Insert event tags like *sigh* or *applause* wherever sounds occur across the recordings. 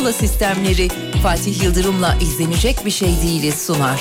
Pergola sistemleri Fatih Yıldırım'la izlenecek bir şey değiliz sunar.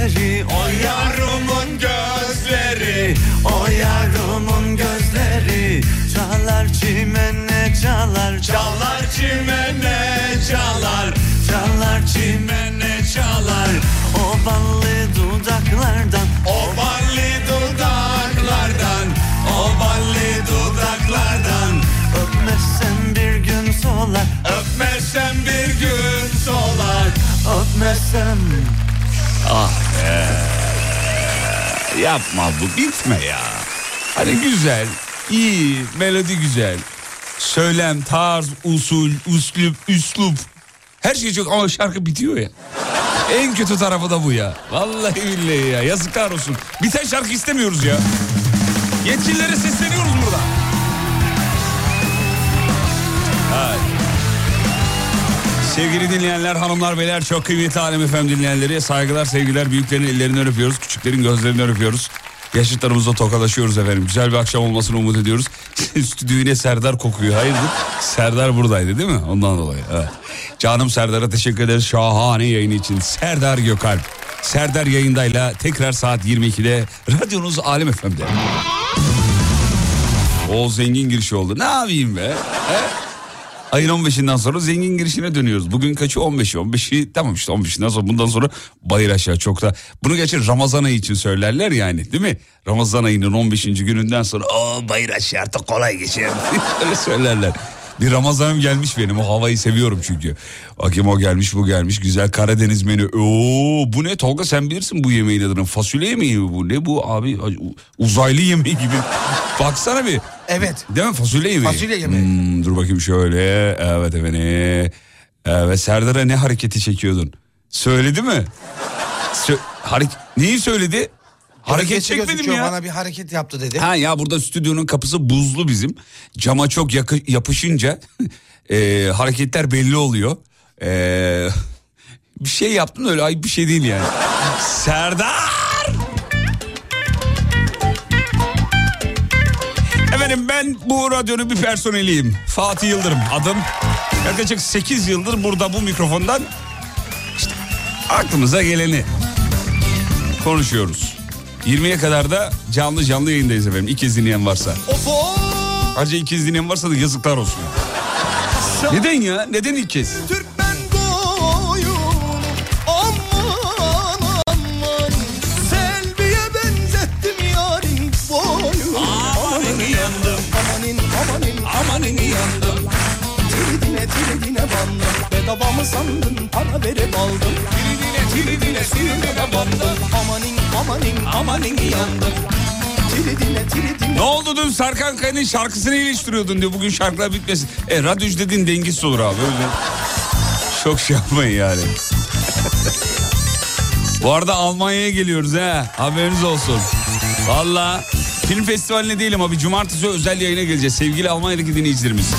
Gözleri O yarımın gözleri O yarımın gözleri. Çalar çimene çalar Çalar çimene çalar Çalar çimene çalar. O ballı dudaklardan O balli dudaklardan O balli dudaklardan. Öpmezsen bir gün solar Öpmezsem bir gün solar Öpmezsem Yapma bu bitme ya. Hani güzel, iyi, melodi güzel. Söylem, tarz, usul, üslup, üslup. Her şey çok ama şarkı bitiyor ya. En kötü tarafı da bu ya. Vallahi billahi ya. Yazıklar olsun. Biten şarkı istemiyoruz ya. Yetkililere sesleniyoruz burada. Hay. Sevgili dinleyenler, hanımlar, beyler, çok kıymetli Alem FM dinleyenleri saygılar, sevgiler, büyüklerin ellerinden öpüyoruz, küçüklerin gözlerinden öpüyoruz. Yaşıtlarımızla tokalaşıyoruz efendim. Güzel bir akşam olmasını umut ediyoruz. *laughs* Yine Serdar kokuyor. Hayırdır? Serdar buradaydı değil mi? Ondan dolayı. Evet. Canım Serdar'a teşekkür ederiz. Şahane yayın için. Serdar Gökalp. Serdar yayındayla tekrar saat 22'de radyonuz Alem FM'de. O zengin girişi oldu. Ne yapayım be? He? Ayın 15'inden sonra zengin girişine dönüyoruz. Bugün kaçı 15'i 15'i tamam işte 15'inden sonra bundan sonra bayır aşağı çok da. Bunu gerçi Ramazan ayı için söylerler yani değil mi? Ramazan ayının 15. gününden sonra o bayır aşağı artık kolay geçer. *laughs* Öyle söylerler. Bir Ramazanım gelmiş benim o havayı seviyorum çünkü. Bakayım o gelmiş bu gelmiş güzel Karadeniz menü. Oo bu ne Tolga sen bilirsin bu yemeğin adını. Fasulye yemeği mi bu? Ne bu abi uzaylı yemeği gibi. *laughs* Baksana bir. Evet. Değil mi fasulye yemeği? Fasulye yemeği. Hmm, dur bakayım şöyle. Evet efendim. Evet Serdar'a ne hareketi çekiyordun? Söyledi mi? Sö- hareket Neyi söyledi? Hareket çekmedim ya. Bana bir hareket yaptı dedi. Ha ya burada stüdyonun kapısı buzlu bizim. Cama çok yakı- yapışınca *laughs* e, hareketler belli oluyor. E, *laughs* bir şey yaptın öyle ay bir şey değil yani. *laughs* Serdar! Efendim ben bu radyonun bir personeliyim. Fatih Yıldırım adım. Yaklaşık 8 yıldır burada bu mikrofondan işte aklımıza geleni konuşuyoruz. 20'ye kadar da canlı canlı yayındayız efendim. İkiz dinleyen varsa. Ayrıca ikiz dinleyen varsa da yazıklar olsun. Neden ya? Neden Tiridine tiridine bandım. Bedava mı sandın para verip aldım. Tiridine tiridine suyuna da bandım Amanin amanin amanin yandım Ne oldu dün Serkan Kaya'nın şarkısını iliştiriyordun diyor. Bugün şarkılar bitmesin. E radyocu dediğin dengesiz olur abi öyle. Çok şey yapmayın yani. Bu arada Almanya'ya geliyoruz ha. Haberiniz olsun. Valla film festivaline değilim abi. Cumartesi özel yayına geleceğiz. Sevgili Almanya'daki dinleyicilerimiz.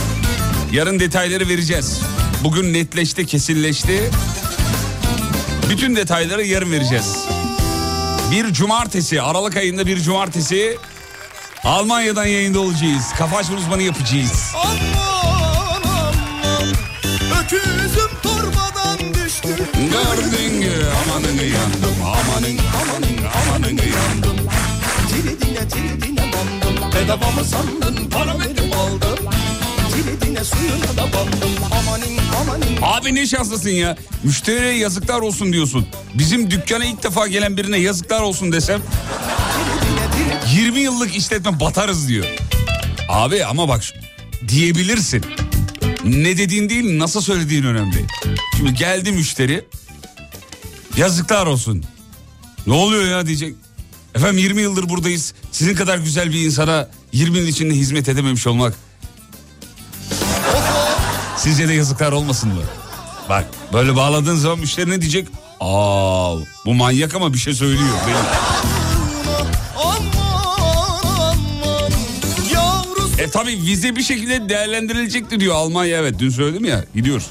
Yarın detayları vereceğiz. Bugün netleşti, kesinleşti. Bütün detayları yarın vereceğiz. Bir cumartesi, Aralık ayında bir cumartesi Almanya'dan yayında olacağız. Kafa açma uzmanı yapacağız. Aman aman Öküzüm torbadan düştü Gördün mü? Amanın yandım, amanın, amanın, amanın yandım. Tiridine tiridine bandım Bedava mı sandın para verip aldım Tiridine suyuna da bandım Amanin amanin Abi ne şanslısın ya. Müşteriye yazıklar olsun diyorsun. Bizim dükkana ilk defa gelen birine yazıklar olsun desem tiridine tiridine 20 yıllık işletme batarız diyor. Abi ama bak diyebilirsin. Ne dediğin değil nasıl söylediğin önemli. Şimdi geldi müşteri yazıklar olsun. Ne oluyor ya diyecek. Efendim 20 yıldır buradayız. Sizin kadar güzel bir insana 20 yıl içinde hizmet edememiş olmak. Sizce de yazıklar olmasın mı? Bak böyle bağladığın zaman müşteri ne diyecek? Aa bu manyak ama bir şey söylüyor. Benim. E tabi vize bir şekilde değerlendirilecekti diyor Almanya evet dün söyledim ya gidiyoruz.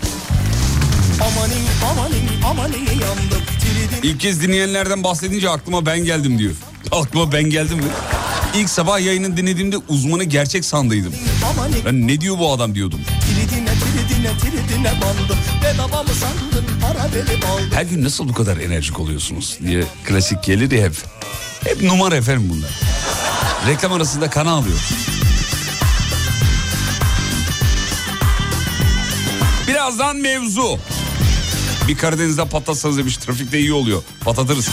Amanin amanin amanin yandım Tiridine İlk kez dinleyenlerden bahsedince aklıma ben geldim diyor. *laughs* Aklıma ben geldim mi? İlk sabah yayını dinlediğimde uzmanı gerçek sandıydım. Ben ne diyor bu adam diyordum. Tiridine tiridine bandım Bedava mı sandın para verip aldım Her gün nasıl bu kadar enerjik oluyorsunuz diye klasik gelir ya hep. Hep numara efendim bunlar. Reklam arasında kana alıyor. Birazdan mevzu. Bir Karadeniz'de patlatsanız demiş trafikte iyi oluyor. Patlatırız.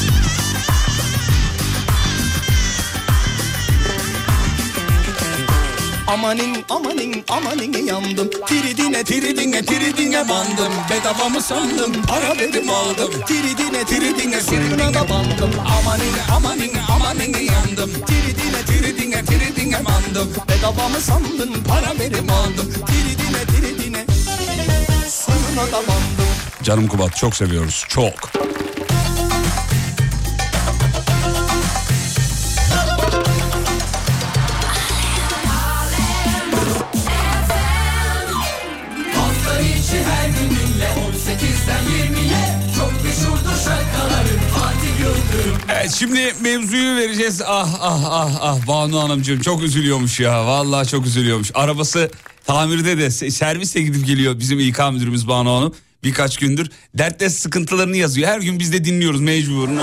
Amanin amanin amanin yandım. Tiridine tiridine tiridine bandım. Bedava mı sandım para verip aldım. Tiridine tiridine suyuna da bandım. Amanin amanin amanin yandım. Tiridine tiridine tiridine bandım. Bedava mı sandın para verip aldım. Tiridine tiridine suyuna da bandım. Canım Kubat çok seviyoruz çok. Evet şimdi mevzuyu vereceğiz. Ah ah ah ah Banu Hanımcığım çok üzülüyormuş ya. Vallahi çok üzülüyormuş. Arabası tamirde de se- serviste gidip geliyor bizim İK müdürümüz Banu Hanım. Birkaç gündür dertle sıkıntılarını yazıyor. Her gün biz de dinliyoruz mecburunu.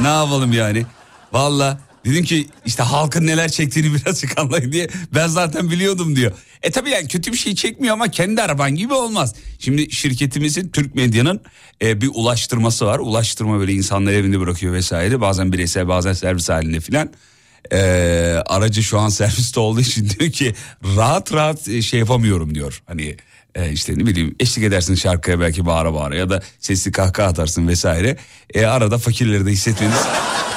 ne yapalım yani. Vallahi dedim ki işte halkın neler çektiğini *laughs* birazcık anlayın diye. Ben zaten biliyordum diyor. E tabii yani kötü bir şey çekmiyor ama kendi araban gibi olmaz. Şimdi şirketimizin Türk Medya'nın e, bir ulaştırması var. Ulaştırma böyle insanları evinde bırakıyor vesaire. Bazen bireysel bazen servis halinde filan. E, aracı şu an *laughs* serviste olduğu için diyor ki rahat rahat e, şey yapamıyorum diyor. Hani e, işte ne bileyim eşlik edersin şarkıya belki bağıra bağıra ya da sesli kahkaha atarsın vesaire. E, arada fakirleri de hissetmeniz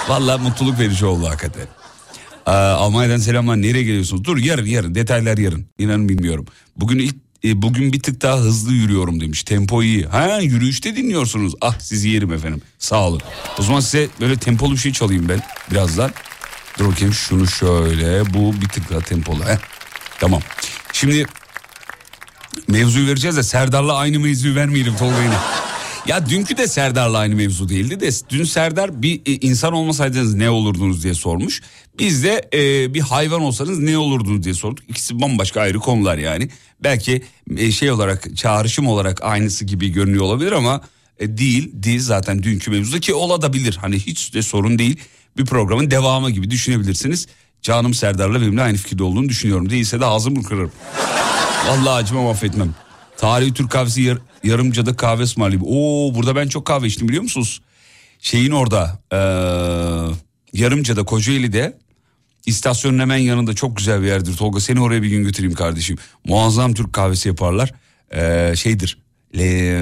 valla mutluluk verici oldu hakikaten. Aa, Almanya'dan selamlar. Nereye geliyorsunuz? Dur yarın yarın detaylar yarın. İnanın bilmiyorum. Bugün ilk e, bugün bir tık daha hızlı yürüyorum demiş. Tempo iyi. Ha yürüyüşte dinliyorsunuz. Ah sizi yerim efendim. Sağ olun. O zaman size böyle tempolu bir şey çalayım ben birazdan. Dur bakayım şunu şöyle. Bu bir tık daha tempolu. Heh. Tamam. Şimdi mevzuyu vereceğiz de Serdar'la aynı mevzuyu vermeyelim Tolga yine. Ya dünkü de Serdar'la aynı mevzu değildi de dün Serdar bir e, insan olmasaydınız ne olurdunuz diye sormuş. Biz de e, bir hayvan olsanız ne olurdunuz diye sorduk. İkisi bambaşka ayrı konular yani. Belki e, şey olarak çağrışım olarak aynısı gibi görünüyor olabilir ama e, değil değil zaten dünkü mevzuda ki olabilir. Hani hiç de sorun değil. Bir programın devamı gibi düşünebilirsiniz. Canım Serdar'la benimle aynı fikirde olduğunu düşünüyorum. Değilse de ağzımı kırarım. Vallahi acımam affetmem. Tarihi Türk kahvesi yar, yarımcada kahve ısmarlayayım. Oo burada ben çok kahve içtim biliyor musunuz? Şeyin orada ee, yarımcada Kocaeli'de istasyonun hemen yanında çok güzel bir yerdir. Tolga seni oraya bir gün götüreyim kardeşim. Muazzam Türk kahvesi yaparlar. Ee, şeydir. Le,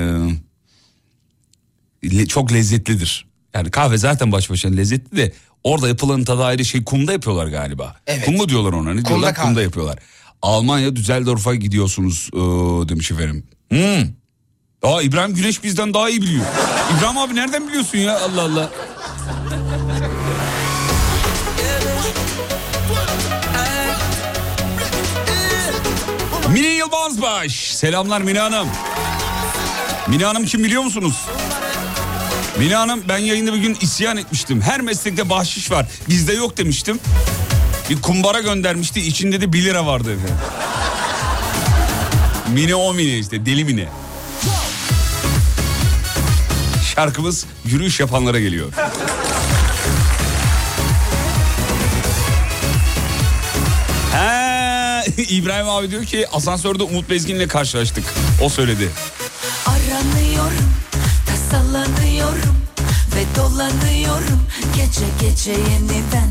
le, çok lezzetlidir. Yani kahve zaten baş başına lezzetli de orada yapılan tadı ayrı şey kumda yapıyorlar galiba. Evet. Kum mu diyorlar ona ne diyorlar kahve. kumda yapıyorlar. Almanya Düsseldorf'a gidiyorsunuz ee, demiş efendim. Hmm. Aa İbrahim Güneş bizden daha iyi biliyor. İbrahim abi nereden biliyorsun ya Allah Allah. Mine Yılmazbaş. Selamlar Mine Hanım. Mine Hanım kim biliyor musunuz? Mine Hanım ben yayında bir gün isyan etmiştim. Her meslekte bahşiş var. Bizde yok demiştim. Bir kumbara göndermişti. İçinde de 1 lira vardı efendim. Mine o Mine işte deli Mine. Şarkımız yürüyüş yapanlara geliyor. He, *laughs* İbrahim abi diyor ki asansörde Umut Bezgin'le karşılaştık. O söyledi. Aranıyorum, tasalanıyorum dolanıyorum gece gece yeniden.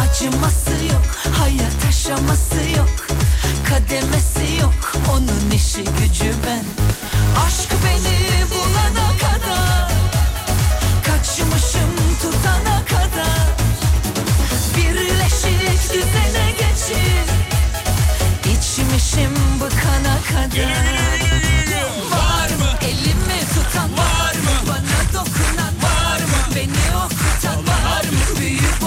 Acıması yok, hayat aşaması yok, kademesi yok, onun işi gücü ben. Aşk beni bulana kadar, kaçmışım tutana kadar. Birleşik düzene geçir, içmişim bıkana kadar.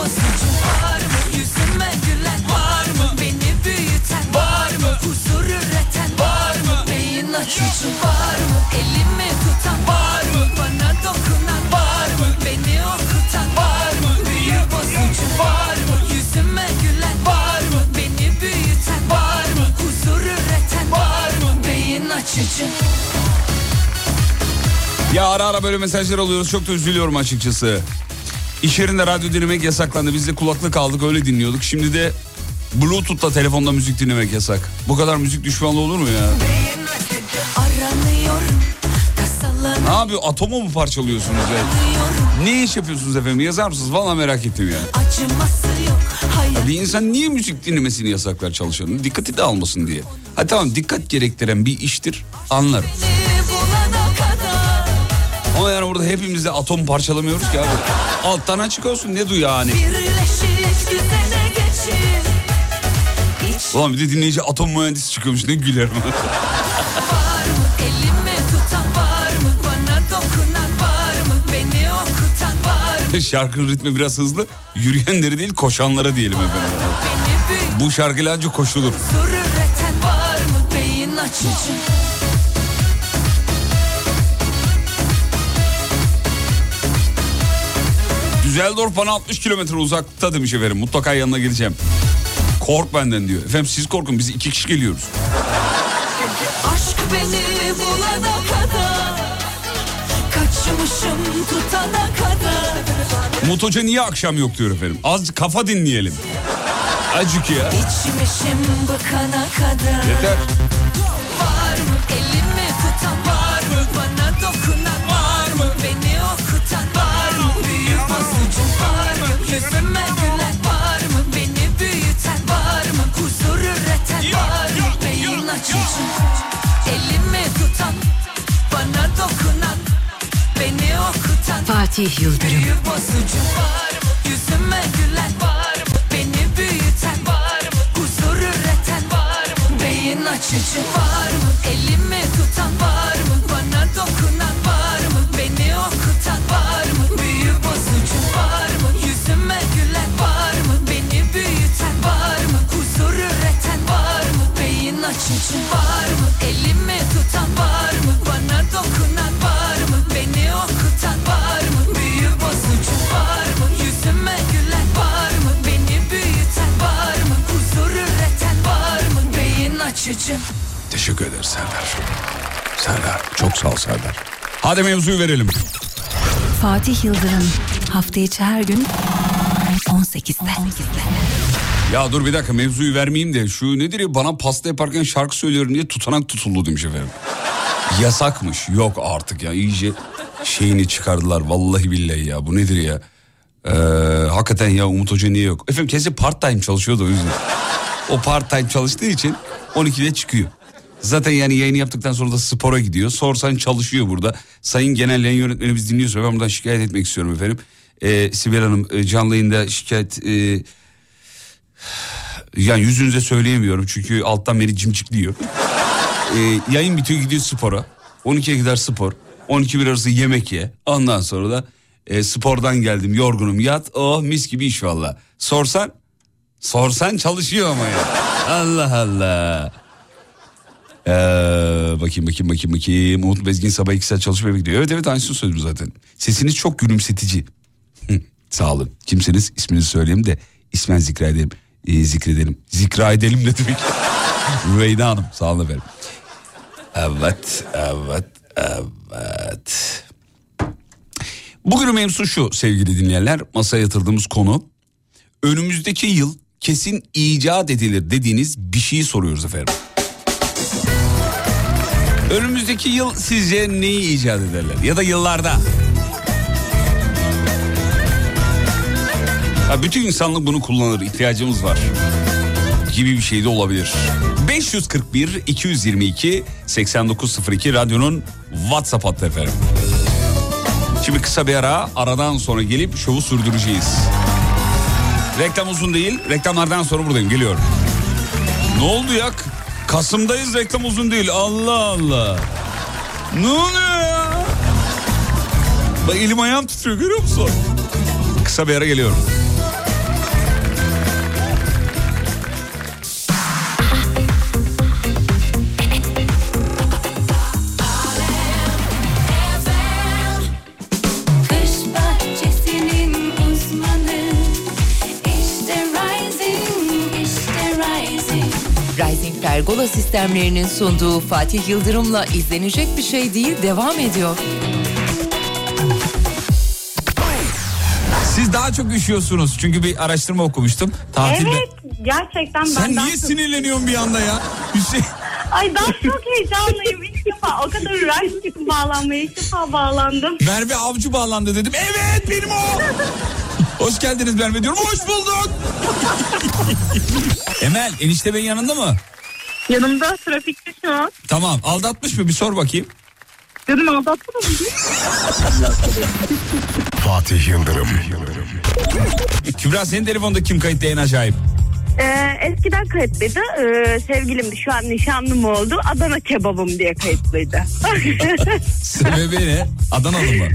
Var mı? Yüzüme gülen var mı? Beni büyüten var mı? Huzur üreten var mı? Beyin açıcı var mı? Elimi tutan var mı? Bana dokunan var mı? Beni okutan var mı? Büyük bozucu var mı? Yüzüme gülen var mı? Beni büyüten var mı? Huzur üreten var mı? Beyin açıcı Ya ara ara böyle mesajlar alıyoruz çok da üzülüyorum açıkçası. İş yerinde radyo dinlemek yasaklandı. Biz de kulaklık aldık öyle dinliyorduk. Şimdi de Bluetooth'la telefonda müzik dinlemek yasak. Bu kadar müzik düşmanlığı olur mu ya? Ne yapıyor? Atomu mu parçalıyorsunuz ya? Ne iş yapıyorsunuz efendim? Yazar mısınız? Valla merak ettim ya. Acıması yok, Bir insan niye müzik dinlemesini yasaklar çalışanın? Dikkati de almasın diye. Ha tamam dikkat gerektiren bir iştir anlarım. Ama yani burada hepimiz de atom parçalamıyoruz ki abi. Alttan açık olsun ne duyu yani. Ulan bir de dinleyici atom mühendisi çıkıyormuş ne gülerim. Şarkının ritmi biraz hızlı. Yürüyenleri değil koşanlara diyelim efendim. Bu şarkıyla ancak koşulur. huzur üreten var mı? Beyin açıcı Düsseldorf bana 60 kilometre uzakta demiş efendim. Mutlaka yanına geleceğim. Kork benden diyor. Efendim siz korkun biz iki kişi geliyoruz. Aşk beni bulana kadar Kaçmışım tutana kadar Hoca niye akşam yok diyor efendim. Az kafa dinleyelim. Acık ya. İçmişim bıkana kadar Yeter. Fatih Yıldırım. Var? Yüzüme gülen var mı? Beni büyüten var mı? Huzur üreten var mı? Beyin açıcı var mı? Elimi tutan var mı? Bana dokunan var mı? Beni okutan var mı? Büyük bozucu var mı? Yüzüme gülen var mı? Beni büyüten var mı? Huzur üreten var mı? Beyin açıcı var mı? Elimi tutan var mı? Basıncı. Teşekkür ederiz Serdar. Serdar çok sağ ol Serdar. Hadi mevzuyu verelim. Fatih Yıldırım hafta içi her gün 18'de. Ya dur bir dakika mevzuyu vermeyeyim de şu nedir ya bana pasta yaparken şarkı söylüyorum diye tutanak tutuldu demiş efendim. Yasakmış yok artık ya iyice şeyini çıkardılar vallahi billahi ya bu nedir ya. Ee, hakikaten ya Umut Hoca niye yok? Efendim kesin part time çalışıyordu o yüzden. O part time çalıştığı için 12'de çıkıyor. Zaten yani yayını yaptıktan sonra da spora gidiyor. Sorsan çalışıyor burada. Sayın Genel Yayın Yönetmenimiz dinliyorsa ben buradan şikayet etmek istiyorum efendim. Ee, Sibel Hanım e, canlı yayında şikayet... E, yani yüzünüze söyleyemiyorum çünkü alttan beni cimcikliyor. Ee, yayın bitiyor gidiyor spora. 12'ye gider spor. 12 bir arası yemek ye. Ondan sonra da e, spordan geldim yorgunum yat. Oh mis gibi iş valla. Sorsan sorsan çalışıyor ama ya. Allah Allah. Ee, bakayım bakayım bakayım bakayım. Umut Bezgin sabah 2 saat çalışmaya gidiyor. Evet evet aynısını söyledim zaten. Sesiniz çok gülümsetici. Sağ olun. Kimseniz isminizi söyleyeyim de ismen zikredelim. Ee, zikredelim. Zikra edelim ne demek? *laughs* Rüveyda Hanım sağ olun efendim. Evet, evet, evet. Bugünün mevzusu şu sevgili dinleyenler. Masaya yatırdığımız konu. Önümüzdeki yıl kesin icat edilir dediğiniz bir şeyi soruyoruz efendim. Önümüzdeki yıl sizce neyi icat ederler? Ya da yıllarda? Ya bütün insanlık bunu kullanır. ihtiyacımız var. Gibi bir şey de olabilir. 541 222 8902 radyonun WhatsApp hattı efendim. Şimdi kısa bir ara aradan sonra gelip şovu sürdüreceğiz. Reklam uzun değil. Reklamlardan sonra buradayım. Geliyorum. Ne oldu ya? Kasım'dayız reklam uzun değil. Allah Allah. Ne oluyor ya? Bak elim ayağım titriyor görüyor musun? Kısa bir ara geliyorum. Pergola sistemlerinin sunduğu Fatih Yıldırım'la izlenecek bir şey değil devam ediyor. Siz daha çok üşüyorsunuz. Çünkü bir araştırma okumuştum. Tatilde. Evet gerçekten Sen ben daha niye çok- sinirleniyorsun bir anda ya? Hüseyin. Ay ben çok heyecanlıyım ilk defa o kadar uğraştım bağlanmaya ilk defa bağlandım. Merve Avcı bağlandı dedim. Evet benim o. Hoş geldiniz Merve diyorum. Hoş bulduk. *laughs* Emel enişte beyin yanında mı? Yanımda trafikte şu an. Tamam aldatmış mı bir sor bakayım. Dedim aldattın mı? *laughs* Fatih Yıldırım. Kübra senin telefonda kim kayıtlı en acayip? Ee, eskiden kayıtlıydı. Ee, sevgilimdi şu an nişanlım oldu. Adana kebabım diye kayıtlıydı. *laughs* Sebebi ne? Adanalı mı?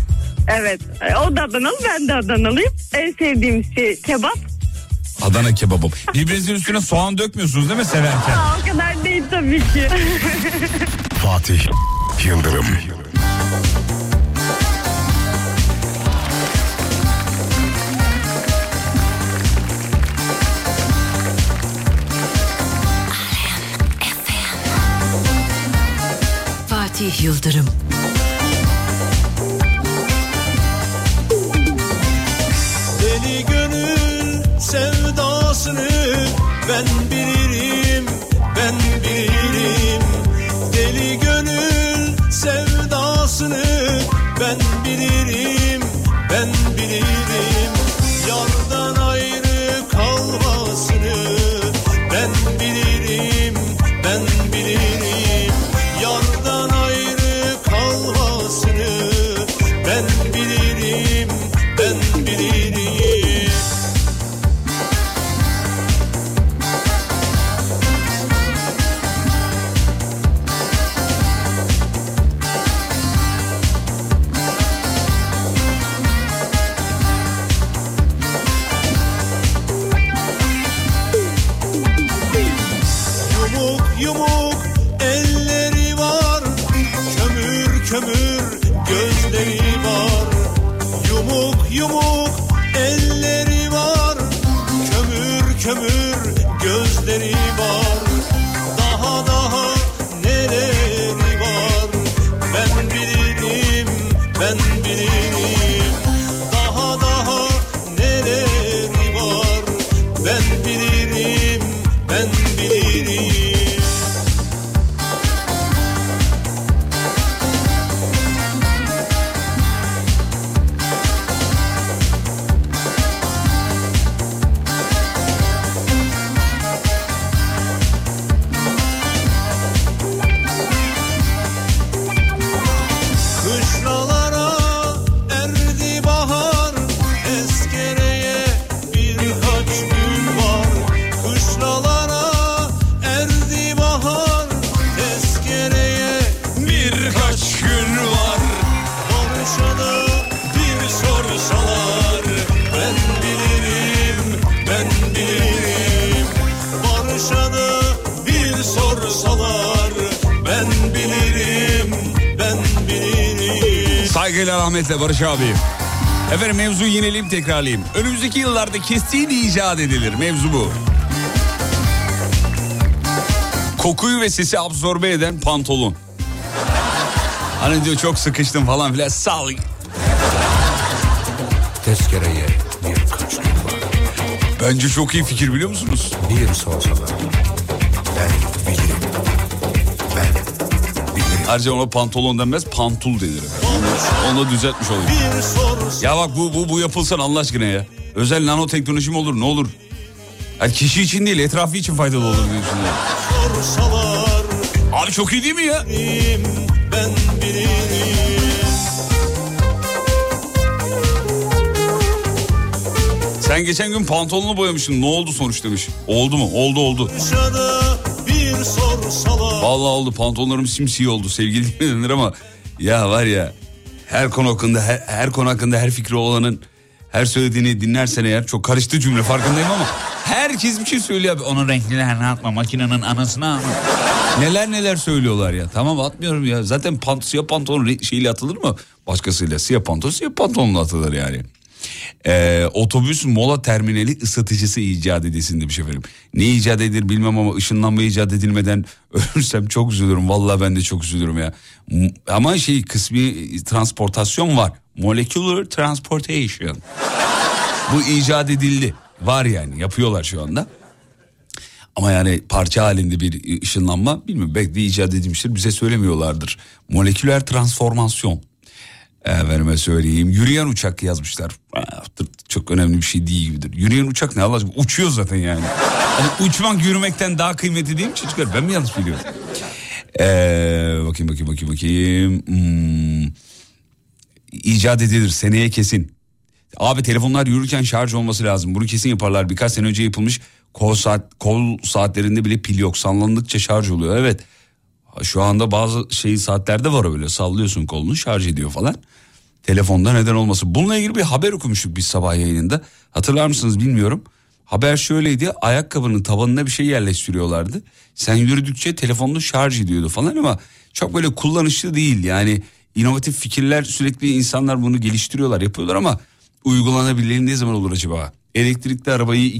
evet. Ee, O da Adanalı ben de Adanalıyım. En sevdiğim şey kebap. Adana kebabım. Birbirinizin üstüne soğan dökmüyorsunuz değil mi severken? Aa, o kadar değil tabii ki. *laughs* Fatih Yıldırım. Fatih Yıldırım. Sevdasını ben Saygıyla rahmetle Barış abi. Efendim mevzu yineleyip tekrarlayayım. Önümüzdeki yıllarda kesin icat edilir. Mevzu bu. Kokuyu ve sesi absorbe eden pantolon. Hani diyor çok sıkıştım falan filan. Sal. Tezkereye birkaç gün var. Bence çok iyi fikir biliyor musunuz? Bir sorsalar. Ayrıca ona pantolon denmez pantul denir. Onu da düzeltmiş olayım. Ya bak bu, bu, bu yapılsan Allah aşkına ya. Özel nanoteknoloji mi olur ne olur? Yani kişi için değil etrafı için faydalı olur düşünüyorum. sorsalar Abi çok iyi değil mi ya? Ben Sen geçen gün pantolonunu boyamışsın. Ne oldu sonuç demiş. Oldu mu? Oldu oldu. Sorsalar Vallahi oldu. Pantolonlarım simsiyah oldu. Sevgili *laughs* denir ama ya var ya her konu hakkında her, her konu hakkında her fikri olanın her söylediğini dinlersen eğer çok karıştı cümle farkındayım ama herkes bir şey söylüyor abi. Onun renklilerini atma makinenin anasını atma. Neler neler söylüyorlar ya. Tamam atmıyorum ya. Zaten pant, siyah pantolon şeyle atılır mı? Başkasıyla siyah pantolon siyah pantolonla atılır yani. Ee, otobüs mola terminali ısıtıcısı icat edilsin demiş efendim. Ne icat edilir bilmem ama ışınlanma icat edilmeden *laughs* ölürsem çok üzülürüm. Vallahi ben de çok üzülürüm ya. Ama şey kısmi transportasyon var. Molecular transportation. Bu icat edildi. Var yani yapıyorlar şu anda. Ama yani parça halinde bir ışınlanma bilmiyorum belki de icat edilmiştir bize söylemiyorlardır. Moleküler transformasyon. Efendime söyleyeyim. Yürüyen uçak yazmışlar. Çok önemli bir şey değil gibidir. Yürüyen uçak ne Allah aşkına? Uçuyor zaten yani. Hani uçmak yürümekten daha kıymetli değil mi çocuklar? Ben mi yanlış biliyorum? Ee, bakayım bakayım bakayım bakayım. Hmm. İcat edilir seneye kesin. Abi telefonlar yürürken şarj olması lazım. Bunu kesin yaparlar. Birkaç sene önce yapılmış kol saat kol saatlerinde bile pil yok. Sallandıkça şarj oluyor. Evet. Şu anda bazı şey saatlerde var öyle. Sallıyorsun kolunu şarj ediyor falan. Telefonda neden olmasın. Bununla ilgili bir haber okumuştuk biz sabah yayınında. Hatırlar mısınız bilmiyorum. Haber şöyleydi. Ayakkabının tabanına bir şey yerleştiriyorlardı. Sen yürüdükçe telefonunu şarj ediyordu falan ama çok böyle kullanışlı değil. Yani inovatif fikirler sürekli insanlar bunu geliştiriyorlar, yapıyorlar ama uygulanabilir ne zaman olur acaba? Elektrikli arabayı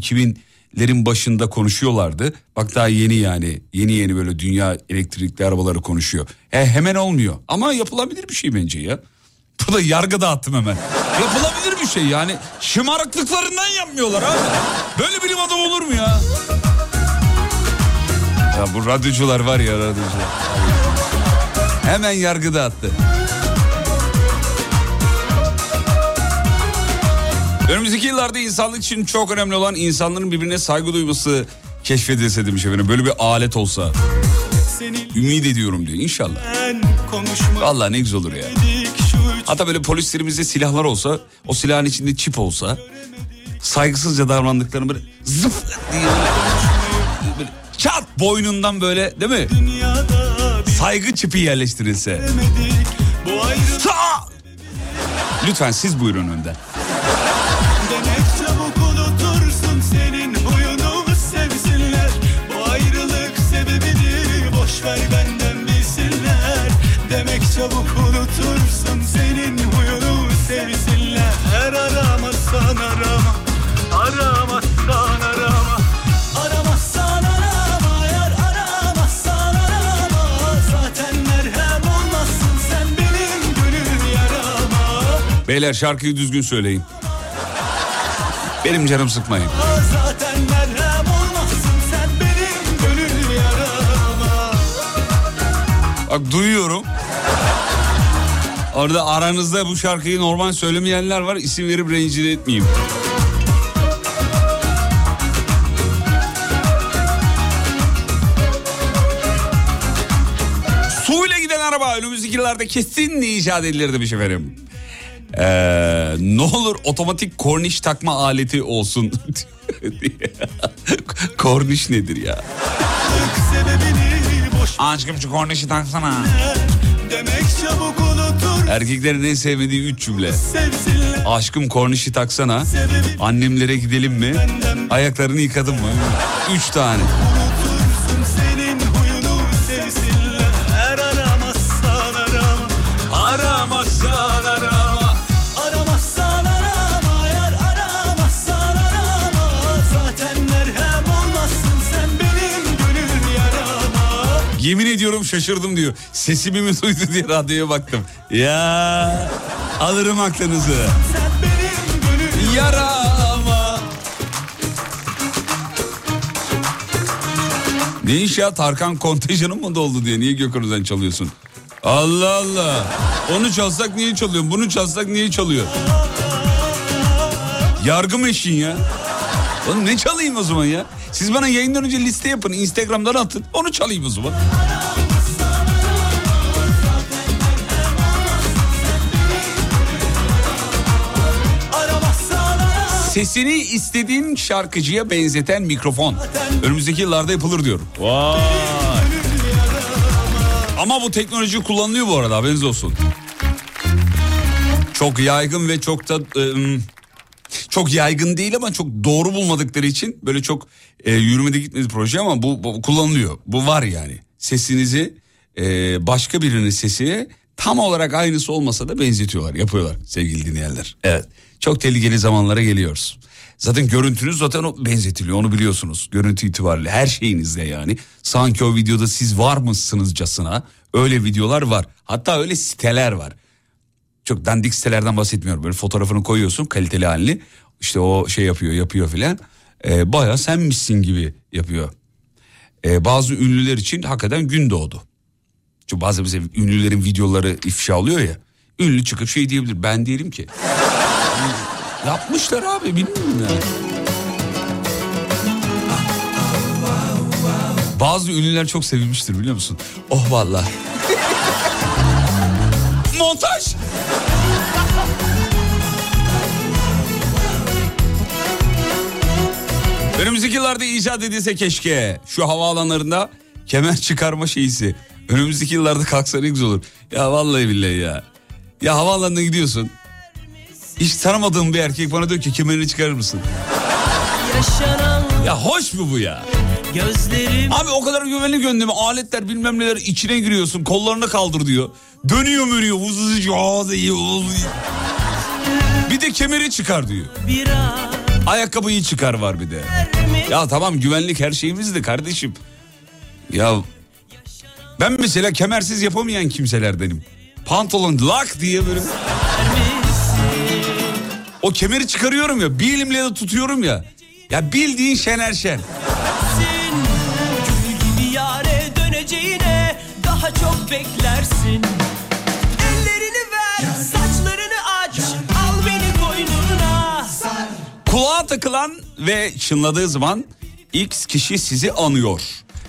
2000'lerin başında konuşuyorlardı. Bak daha yeni yani yeni yeni böyle dünya elektrikli arabaları konuşuyor. E, hemen olmuyor ama yapılabilir bir şey bence ya. *laughs* Burada yargı dağıttım hemen. Yapılabilir bir şey yani. Şımarıklıklarından yapmıyorlar abi. Böyle bilim adamı olur mu ya? Ya bu radyocular var ya radyocular. Hemen yargı dağıttı. Önümüzdeki yıllarda insanlık için çok önemli olan insanların birbirine saygı duyması keşfedilse demiş efendim. Böyle bir alet olsa. Ümit ediyorum diyor inşallah. Vallahi ne güzel olur ya. Hatta böyle polislerimizde silahlar olsa, o silahın içinde çip olsa, saygısızca davrandıklarını böyle zıp diye böyle, böyle çat boynundan böyle değil mi? Saygı çipi yerleştirilse. Lütfen siz buyurun önden. Beyler şarkıyı düzgün söyleyin. Benim canım sıkmayın. Bak duyuyorum. Orada aranızda bu şarkıyı normal söylemeyenler var. İsim verip rencide etmeyeyim. Suyla giden araba önümüzdeki yıllarda kesin icat edilir demiş efendim. Ee, ne olur otomatik korniş takma aleti olsun. *laughs* korniş nedir ya? Aşkım şu kornişi taksana. demek çabuk unutur Erkeklerin en sevmediği üç cümle. Sevsinler Aşkım kornişi taksana. sebebi Annemlere gidelim mi? Ayaklarını yıkadın mı? Üç tane. Yemin ediyorum şaşırdım diyor. Sesimi mi duydu diye radyoya baktım. Ya alırım aklınızı. Yarama. Ne iş ya Tarkan kontenjanın mı doldu diye niye Gökhan'dan çalıyorsun? Allah Allah. Onu çalsak niye çalıyorsun? Bunu çalsak niye çalıyor? Yargı mı eşin ya? Oğlum ne çalayım o zaman ya? Siz bana yayından önce liste yapın. Instagram'dan atın. Onu çalayım o zaman. Sesini istediğin şarkıcıya benzeten mikrofon. Önümüzdeki yıllarda yapılır diyor. Vay. Ama bu teknoloji kullanılıyor bu arada haberiniz olsun. Çok yaygın ve çok da ım, çok yaygın değil ama çok doğru bulmadıkları için böyle çok e, yürümede gitmedi proje ama bu, bu kullanılıyor. Bu var yani. Sesinizi e, başka birinin sesine tam olarak aynısı olmasa da benzetiyorlar, yapıyorlar sevgili dinleyenler. Evet. Çok tehlikeli zamanlara geliyoruz. Zaten görüntünüz zaten o benzetiliyor onu biliyorsunuz. Görüntü itibariyle her şeyinizde yani. Sanki o videoda siz var mısınızcasına öyle videolar var. Hatta öyle siteler var çok dandik sitelerden bahsetmiyorum. Böyle fotoğrafını koyuyorsun kaliteli halini. İşte o şey yapıyor yapıyor filan. Ee, Baya senmişsin gibi yapıyor. Ee, bazı ünlüler için hakikaten gün doğdu. Çünkü bazı bize ünlülerin videoları ifşa oluyor ya. Ünlü çıkıp şey diyebilir ben diyelim ki. *laughs* Yapmışlar abi bilmiyorum yani. Bazı ünlüler çok sevilmiştir biliyor musun? Oh vallahi. *laughs* Montaj. Önümüzdeki yıllarda icat edilse keşke şu havaalanlarında kemer çıkarma şeysi. Önümüzdeki yıllarda kalksa ne güzel olur. Ya vallahi billahi ya. Ya havaalanına gidiyorsun. Hiç tanımadığım bir erkek bana diyor ki kemerini çıkarır mısın? Ya hoş mu bu ya? Gözlerim Abi o kadar güvenli gönlüme aletler bilmem neler içine giriyorsun kollarını kaldır diyor. Dönüyor ağzı iyi Bir de kemeri çıkar diyor. Ayakkabıyı çıkar var bir de. Ya tamam güvenlik her şeyimizdi kardeşim. Ya ben mesela kemersiz yapamayan kimselerdenim. Pantolon lak diye böyle. O kemeri çıkarıyorum ya bir elimle de tutuyorum ya. Ya bildiğin Şener Şen. Beklersin Ellerini ver saçlarını aç al beni koynuna Kulağa takılan ve çınladığı zaman X kişi sizi anıyor.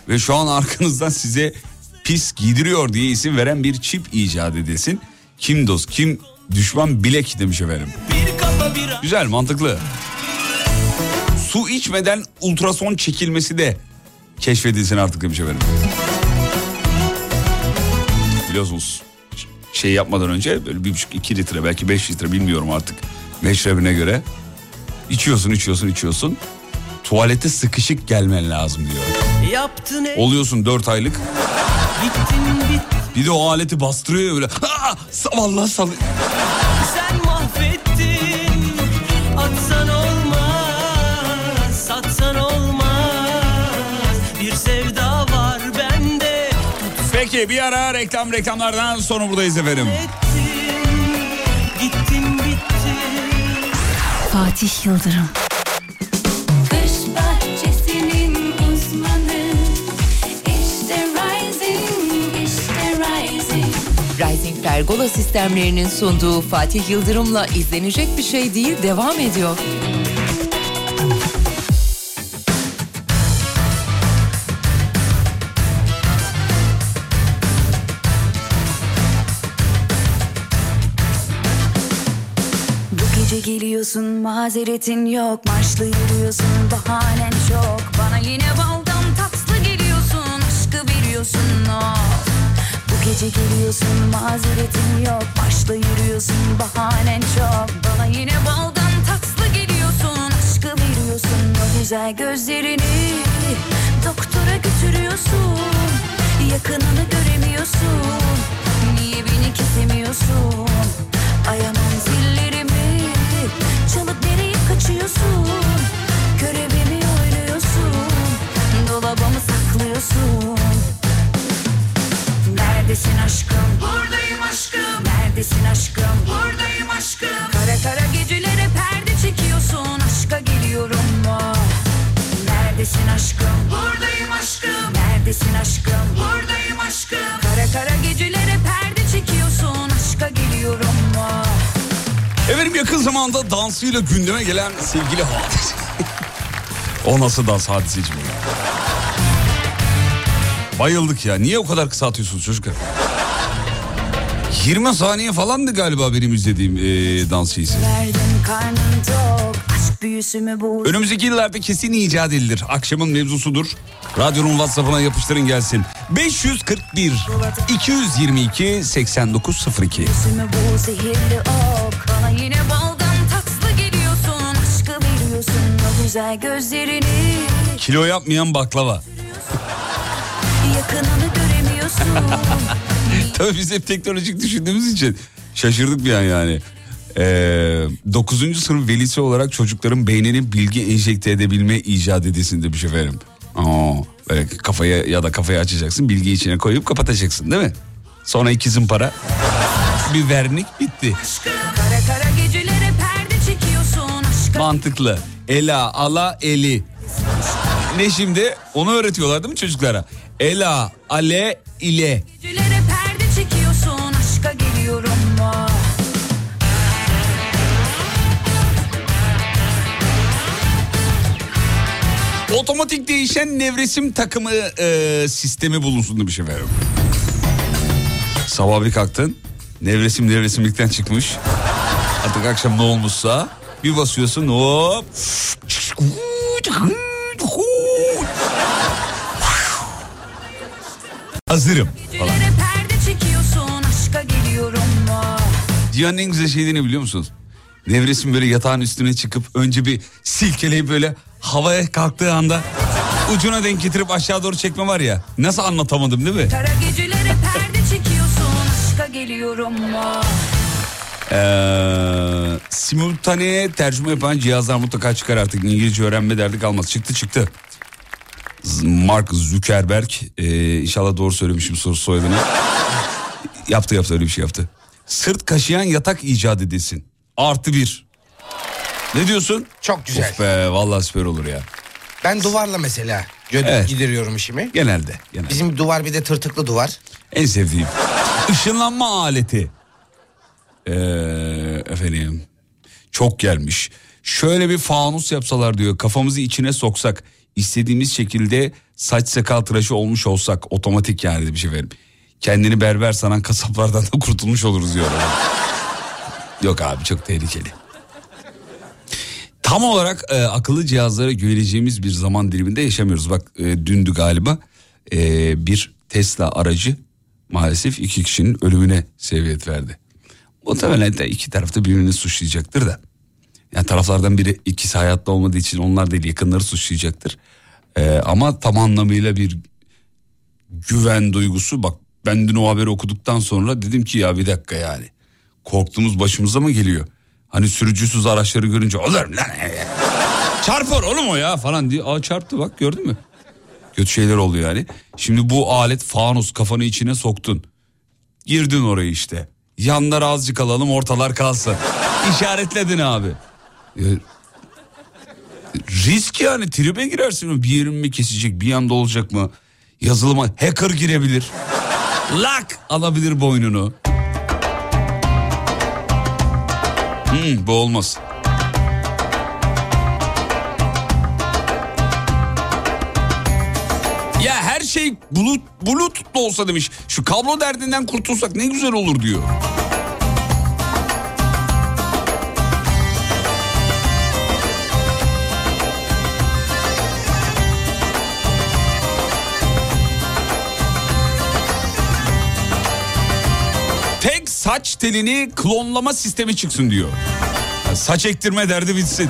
Ve şu an arkanızdan size pis giydiriyor diye isim veren bir çip icat edilsin. Kim dost kim düşman bilek demiş efendim. Bir Güzel mantıklı. Su içmeden ultrason çekilmesi de keşfedilsin artık demiş efendim. Biliyorsunuz şey yapmadan önce böyle bir buçuk iki litre belki beş litre bilmiyorum artık meşrebine göre. içiyorsun içiyorsun içiyorsun. Tuvalete sıkışık gelmen lazım diyor. yaptın Oluyorsun dört aylık. gittin bit Bir de o aleti bastırıyor ya böyle. Aa, vallahi sal. Peki bir ara reklam reklamlardan sonra buradayız efendim. ettin Gittim bitti Fatih Yıldırım uzmanı İşte Rising, işte Rising Rising Pergola sistemlerinin sunduğu Fatih Yıldırım'la izlenecek bir şey değil devam ediyor. Mazeretin yok. Marşlı yürüyorsun bahanen çok. Bana yine baldan tatlı geliyorsun Aşkı veriyorsun of Bu gece geliyorsun mazeretin yok. Marşlı yürüyorsun bahanen çok. Bana yine baldan tatlı geliyorsun Aşkı veriyorsun. O güzel gözlerini Doktora götürüyorsun. Yakınını göremiyorsun. Niye beni kesemiyorsun? Ayamam zillerimi Çalıp nereye kaçıyorsun Görevimi oynuyorsun Dolabımı saklıyorsun Neredesin aşkım? Buradayım aşkım. Neredesin aşkım? Buradayım aşkım. Kara kara gecelere perde çekiyorsun. Aşka geliyorum mu? Neredesin aşkım? Buradayım aşkım. Neredesin aşkım? Buradayım aşkım. Kara kara gecelere perde çekiyorsun. Aşka geliyorum mu? Efendim yakın zamanda dansıyla gündeme gelen sevgili hadise. o nasıl dans hadiseci mi? Bayıldık ya. Niye o kadar kısa atıyorsunuz çocuklar? 20 saniye falandı galiba benim izlediğim ee, dans bu? Önümüzdeki yıllarda kesin icat edilir. Akşamın mevzusudur. Radyonun WhatsApp'ına yapıştırın gelsin. 541 222 8902. yine baldan tatlı geliyorsun. Aşkı veriyorsun o güzel gözlerini. Kilo yapmayan baklava. *laughs* Yakınını göremiyorsun. *laughs* Tabii biz hep teknolojik düşündüğümüz için şaşırdık bir an yani. Ee, 9. sınıf velisi olarak çocukların beynine bilgi enjekte edebilme icat edilsin demiş efendim. Aa, böyle kafaya ya da kafayı açacaksın bilgiyi içine koyup kapatacaksın değil mi? Sonra ikizin para bir vernik bitti. kara Mantıklı. Ela, ala, eli. Ne şimdi? Onu öğretiyorlar değil mi çocuklara? Ela, ale, ile. gecelere perde çekiyorsun. Aşka geliyorum mu? Otomatik değişen nevresim takımı e, sistemi bulunsun demiş efendim. Sabah bir kalktın. Nevresim nevresimlikten çıkmış. Artık akşam ne olmuşsa bir basıyorsun hop. Hazırım falan. Dünyanın en güzel şeyi ne biliyor musunuz? Nevresim böyle yatağın üstüne çıkıp önce bir silkeleyip böyle havaya kalktığı anda ucuna denk getirip aşağı doğru çekme var ya. Nasıl anlatamadım değil mi? Kara gecelere perde çekiyorsun. Aşka geliyorum mu? Ee, simultane tercüme yapan cihazlar mutlaka çıkar artık. İngilizce öğrenme derdi kalmaz. Çıktı çıktı. Mark Zuckerberg ee, inşallah doğru söylemişim soru soyadını. yaptı yaptı öyle bir şey yaptı. Sırt kaşıyan yatak icat edilsin. Artı bir. Ne diyorsun? Çok güzel. Of be vallahi süper olur ya. Ben duvarla mesela Evet. gideriyorum işimi. Genelde. genelde. Bizim duvar bir de tırtıklı duvar. En sevdiğim. Işınlanma aleti. Ee, efendim. Çok gelmiş. Şöyle bir fanus yapsalar diyor. Kafamızı içine soksak. istediğimiz şekilde saç sakal tıraşı olmuş olsak. Otomatik yani bir şey verim. Kendini berber sanan kasaplardan da kurtulmuş oluruz diyor. *laughs* Yok abi çok tehlikeli. Tam olarak e, akıllı cihazlara güveneceğimiz bir zaman diliminde yaşamıyoruz. Bak e, dündü galiba e, bir Tesla aracı maalesef iki kişinin ölümüne sebebiyet verdi. Muhtemelen de iki tarafta birbirini suçlayacaktır da. Yani taraflardan biri ikisi hayatta olmadığı için onlar değil yakınları suçlayacaktır. E, ama tam anlamıyla bir güven duygusu bak ben dün o haberi okuduktan sonra dedim ki ya bir dakika yani. Korktuğumuz başımıza mı geliyor? Hani sürücüsüz araçları görünce olur lan. *laughs* Çarpar oğlum o ya falan diye. Aa çarptı bak gördün mü? Kötü şeyler oluyor yani. Şimdi bu alet fanus kafanı içine soktun. Girdin oraya işte. Yanlar azıcık alalım ortalar kalsın. İşaretledin abi. E, risk yani tribe girersin. Bir yerim mi kesecek bir yanda olacak mı? Yazılıma hacker girebilir. Lak alabilir boynunu. Hmm, bu olmaz. Şey bulut, bluetooth'lu olsa demiş. Şu kablo derdinden kurtulsak ne güzel olur diyor. Tek saç telini klonlama sistemi çıksın diyor. Saç ektirme derdi bitsin.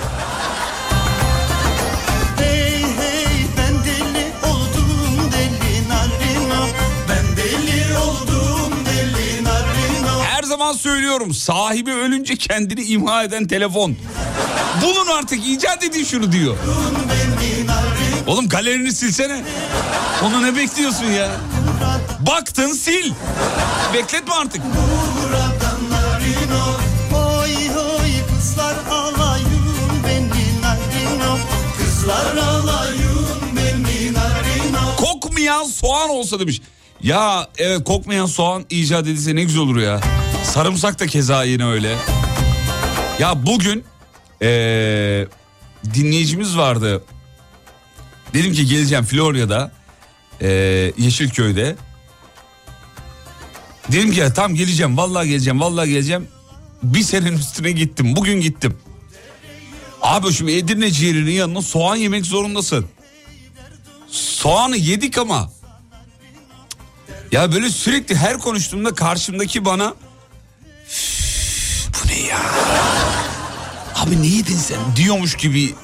Zaman söylüyorum sahibi ölünce kendini imha eden telefon. Bulun artık icat edin şunu diyor. Oğlum galerini silsene. Onu ne bekliyorsun ya? Baktın sil. Bekletme artık. Kokmayan soğan olsa demiş. Ya evet kokmayan soğan icat edilse ne güzel olur ya. Sarımsak da keza yine öyle. Ya bugün eee, dinleyicimiz vardı. Dedim ki geleceğim Florya'da eee, Yeşilköy'de. Dedim ki tam geleceğim vallahi geleceğim vallahi geleceğim. Bir senenin üstüne gittim bugün gittim. Abi şimdi Edirne ciğerinin yanına soğan yemek zorundasın. Soğanı yedik ama. Ya böyle sürekli her konuştuğumda karşımdaki bana "Üf, bu ne ya? Abi ne yedin sen? Diyormuş gibi.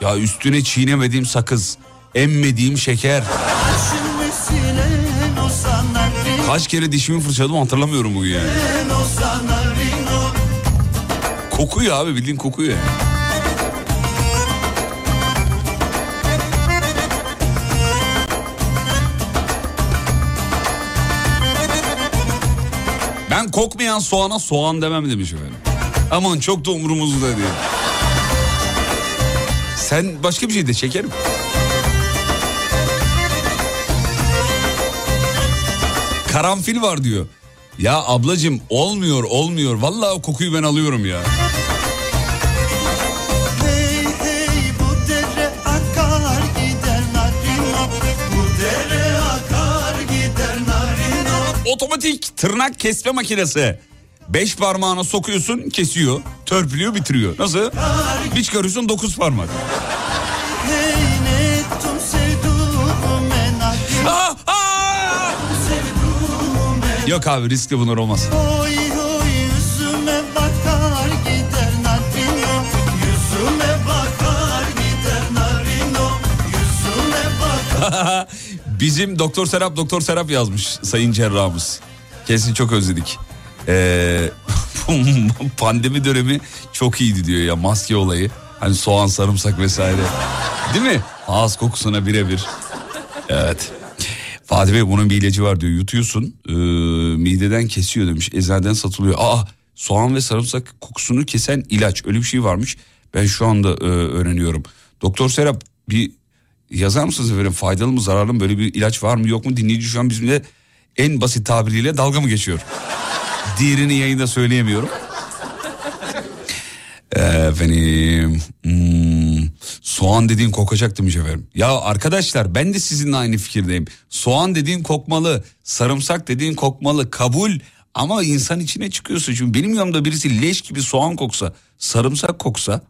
Ya üstüne çiğnemediğim sakız, emmediğim şeker. Kaç kere dişimi fırçaladım hatırlamıyorum bugün yani. Kokuyor abi bildiğin kokuyor. Ben kokmayan soğana soğan demem demiş efendim. Aman çok da umurumuzda diyor. Sen başka bir şey de çekerim. Karanfil var diyor. Ya ablacım olmuyor olmuyor. Vallahi o kokuyu ben alıyorum ya. Otomatik tırnak kesme makinesi. Beş parmağına sokuyorsun kesiyor. Törpülüyor bitiriyor. Nasıl? Bir çıkarıyorsun dokuz parmak. Ah, ah! Yok abi riskli bunlar olmaz. Bizim Doktor Serap Doktor Serap yazmış sayın cerrahımız. Kesin çok özledik. Ee, *laughs* pandemi dönemi çok iyiydi diyor ya maske olayı. Hani soğan sarımsak vesaire. Değil mi? Ağız kokusuna birebir. Evet. Fatih Bey bunun bir ilacı var diyor. Yutuyorsun ee, mideden kesiyor demiş. Eczaneden satılıyor. Aa soğan ve sarımsak kokusunu kesen ilaç. Öyle bir şey varmış. Ben şu anda e, öğreniyorum. Doktor Serap bir yazar mısınız efendim faydalı mı zararlı mı böyle bir ilaç var mı yok mu dinleyici şu an bizimle en basit tabiriyle dalga mı geçiyor? Diğerini yayında söyleyemiyorum. Efendim hmm, soğan dediğin kokacak demiş efendim. Ya arkadaşlar ben de sizinle aynı fikirdeyim. Soğan dediğin kokmalı, sarımsak dediğin kokmalı kabul ama insan içine çıkıyorsun. Çünkü benim yanımda birisi leş gibi soğan koksa, sarımsak koksa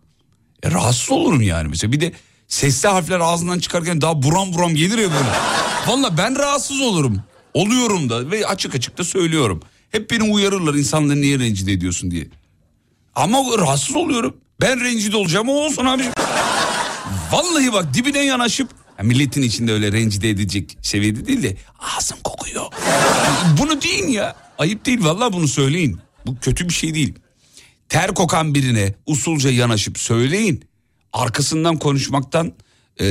e, rahatsız olurum yani mesela. Bir de sesli harfler ağzından çıkarken daha buram buram gelir ya böyle. Valla ben rahatsız olurum. Oluyorum da ve açık açık da söylüyorum. Hep beni uyarırlar insanları niye rencide ediyorsun diye. Ama rahatsız oluyorum. Ben rencide olacağım o olsun abi. Vallahi bak dibine yanaşıp ya milletin içinde öyle rencide edecek seviyede değil de ağzım kokuyor. Bunu deyin ya. Ayıp değil vallahi bunu söyleyin. Bu kötü bir şey değil. Ter kokan birine usulca yanaşıp söyleyin. Arkasından konuşmaktan eee,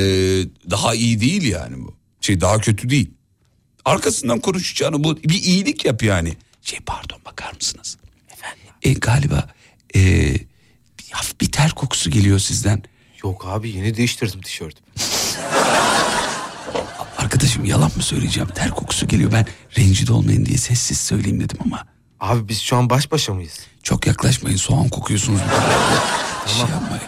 daha iyi değil yani bu. Şey daha kötü değil. Arkasından konuşacağını bu bir iyilik yap yani. Şey pardon bakar mısınız? Efendim? E, galiba e, bir, hafif bir ter kokusu geliyor sizden. Yok abi yeni değiştirdim tişörtümü. *laughs* Arkadaşım yalan mı söyleyeceğim? Ter kokusu geliyor. Ben rencide olmayın diye sessiz söyleyeyim dedim ama. Abi biz şu an baş başa mıyız? Çok yaklaşmayın soğan kokuyorsunuz. Bir şey yapmayın.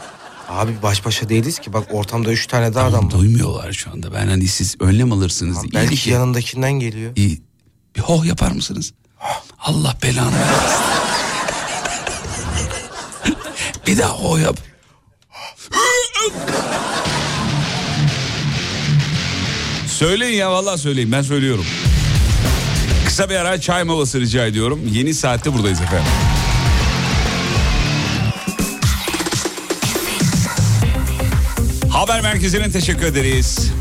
Abi baş başa değiliz ki. Bak ortamda üç tane daha adam var. Duymuyorlar şu anda. Ben hani siz önlem alırsınız. İyi belki ki- yanındakinden geliyor. İyi. Bir hoh yapar mısınız? Allah belanı versin. bir daha hoh yap. Söyleyin ya vallahi söyleyin ben söylüyorum. Kısa bir ara çay molası rica ediyorum. Yeni saatte buradayız efendim. Haber merkezine teşekkür ederiz.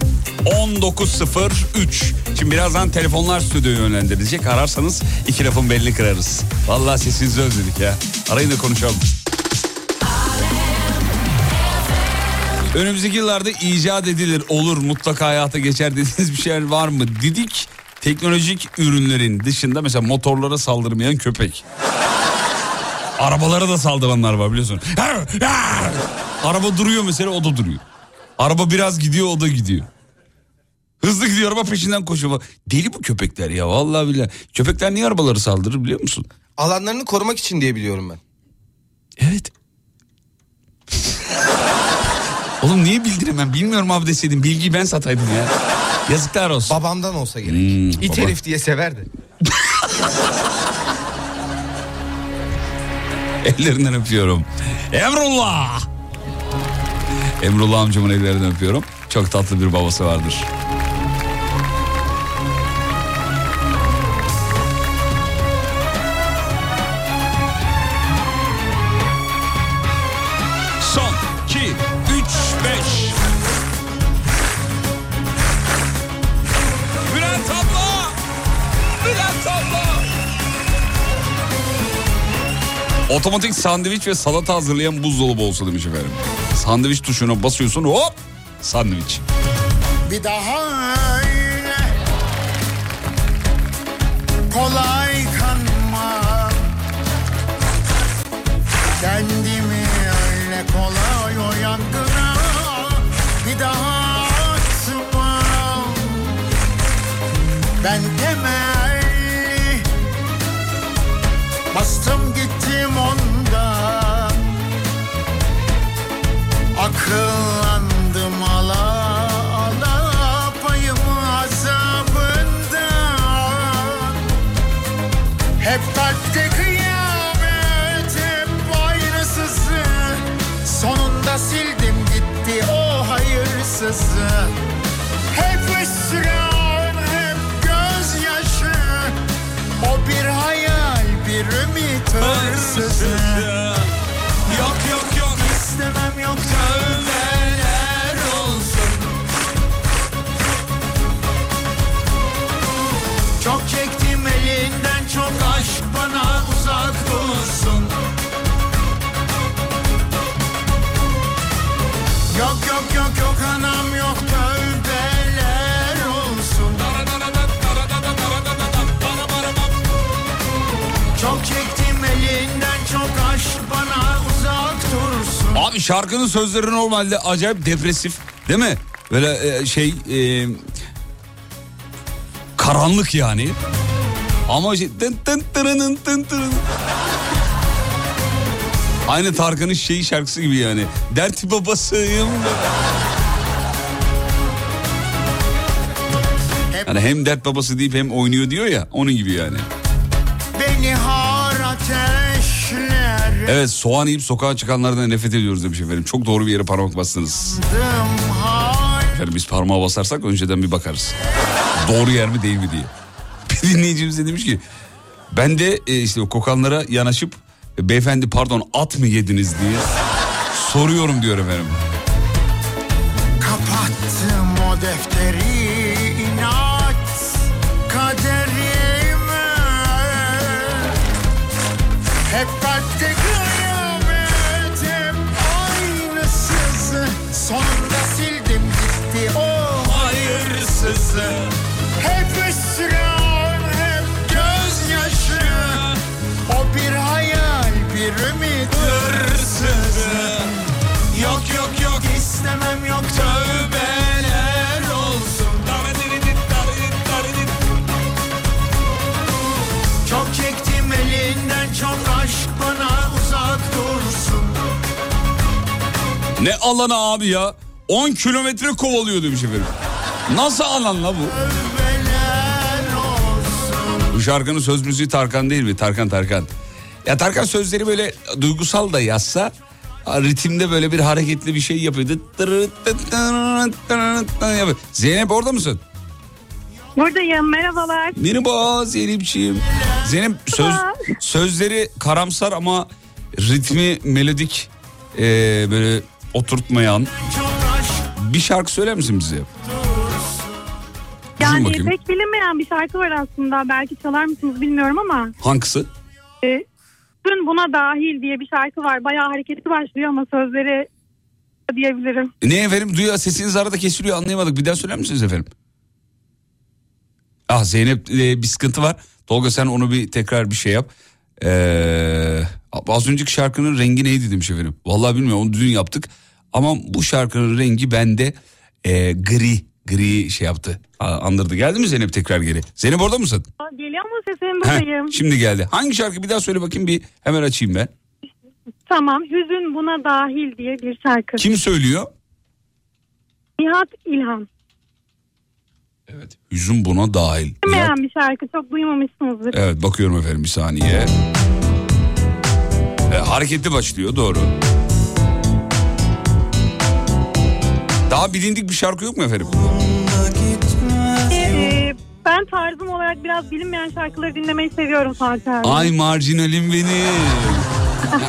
19.03 Şimdi birazdan telefonlar stüdyoya yönlendirilecek. Ararsanız iki lafın belini kırarız. Vallahi sesinizi özledik ya. Arayın da konuşalım. Önümüzdeki yıllarda icat edilir, olur, mutlaka hayata geçer dediğiniz bir şey var mı? Didik teknolojik ürünlerin dışında mesela motorlara saldırmayan köpek. Arabalara da saldıranlar var biliyorsun. Araba duruyor mesela o da duruyor. Araba biraz gidiyor o da gidiyor. Hızlı gidiyor araba peşinden koşuyor. Deli bu köpekler ya vallahi billahi. Köpekler niye arabaları saldırır biliyor musun? Alanlarını korumak için diye biliyorum ben. Evet. Oğlum niye bildiremem bilmiyorum abi deseydin bilgiyi ben sataydım ya. Yazıklar olsun. Babamdan olsa gerek. Hmm, İt baba. herif diye severdi. *laughs* Ellerinden öpüyorum. Emrullah. Emrullah amcamın ellerinden öpüyorum. Çok tatlı bir babası vardır. Otomatik sandviç ve salata hazırlayan buzdolabı olsa demiş efendim. Sandviç tuşuna basıyorsun hop! Sandviç. Bir daha öyle. Kolay kanma Kendimi öyle kolay o yangına bir daha atmam Ben temelli bastım gittim ondan. Akıllandım ala ala payımı azabından. Hep kalpte kıyamet hep aynısızı Sonunda sildim gitti o hayırsızı. Hep hüsran bir ümit hırsızı Yok yok yok. İstemem yok. Tövbeler olsun. Çok çektim elinden çok aşk bana uzak dursun. Yok yok yok yok. Anam yok Abi şarkının sözleri normalde acayip depresif değil mi? Böyle e, şey e, karanlık yani. Ama şey, tın tın tırının tın tırın. Aynı Tarkan'ın şeyi şarkısı gibi yani. Dert babasıyım. Yani hem dert babası deyip hem oynuyor diyor ya onun gibi yani. Evet soğan yiyip sokağa çıkanlardan nefret ediyoruz demiş efendim. Çok doğru bir yere parmak bastınız. Efendim biz parmağa basarsak önceden bir bakarız. Doğru yer mi değil mi diye. *laughs* Bir dinleyicimiz de demiş ki ben de e, işte kokanlara yanaşıp e, beyefendi pardon at mı yediniz diye soruyorum diyor efendim. Kapattım o defteri inat kaderime Hep hayırsızı Hep hüsran hep gözyaşı. Bir ümit. Hırsızı. Yok yok yok istemem yok. Tövbeler olsun. Çok çektim elinden çok aşk bana uzak dursun. Ne alanı abi ya? 10 kilometre kovalıyor demiş efendim. Nasıl alan la bu? Bu şarkının söz müziği Tarkan değil mi? Tarkan Tarkan. Ya Tarkan sözleri böyle duygusal da yazsa ritimde böyle bir hareketli bir şey yapıyor. Yapıyor. Zeynep orada mısın? Buradayım merhabalar. Merhaba Zeynep'ciğim. Zeynep söz, sözleri karamsar ama ritmi melodik ee, böyle oturtmayan bir şarkı söyler misin bize? Yani bakayım. pek bilinmeyen bir şarkı var aslında. Belki çalar mısınız bilmiyorum ama. Hangisi? E, Dün buna dahil diye bir şarkı var. Bayağı hareketli başlıyor ama sözleri diyebilirim. Ne efendim duyuyor sesiniz arada kesiliyor anlayamadık. Bir daha söyler misiniz efendim? Ah Zeynep e, bir sıkıntı var. Tolga sen onu bir tekrar bir şey yap. Ee, az önceki şarkının rengi neydi demiş efendim. Vallahi bilmiyorum onu dün yaptık. Ama bu şarkının rengi bende e, gri gri şey yaptı. Andırdı. Geldi mi Zeynep tekrar geri? Zeynep orada mısın? Aa, Geliyor mu sesim Heh, buradayım? şimdi geldi. Hangi şarkı bir daha söyle bakayım bir hemen açayım ben. Tamam Hüzün buna dahil diye bir şarkı. Kim söylüyor? Nihat İlhan. Yüzüm buna dahil. Bilmeyen bir şarkı çok duymamışsınızdır. Evet bakıyorum efendim bir saniye. E, hareketli başlıyor doğru. Daha bilindik bir şarkı yok mu efendim? Ee, ben tarzım olarak biraz bilinmeyen şarkıları dinlemeyi seviyorum Fatih abi. Ay marjinalim benim.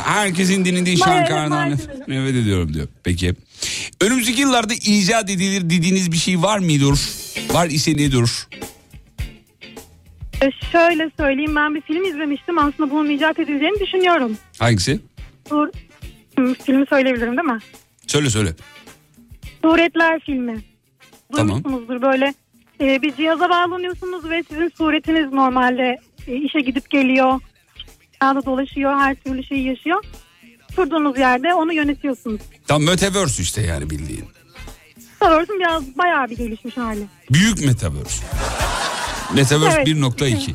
Herkesin dinlediği şarkılardan evet, nefret ediyorum diyor. Peki. Önümüzdeki yıllarda icat edilir dediğiniz bir şey var mıdır? Var ise nedir? Ee, şöyle söyleyeyim ben bir film izlemiştim. Aslında bunun icat edileceğini düşünüyorum. Hangisi? Dur, filmi söyleyebilirim değil mi? Söyle söyle. Suretler filmi. Tamam. Duymuşsunuzdur böyle. e, bir cihaza bağlanıyorsunuz ve sizin suretiniz normalde e, işe gidip geliyor. Dünyada dolaşıyor, her türlü şeyi yaşıyor. Durduğunuz yerde onu yönetiyorsunuz. Tam metaverse işte yani bildiğin. Sanırsın biraz bayağı bir gelişmiş hali. Büyük metaverse. Metaverse Evet. 1.2.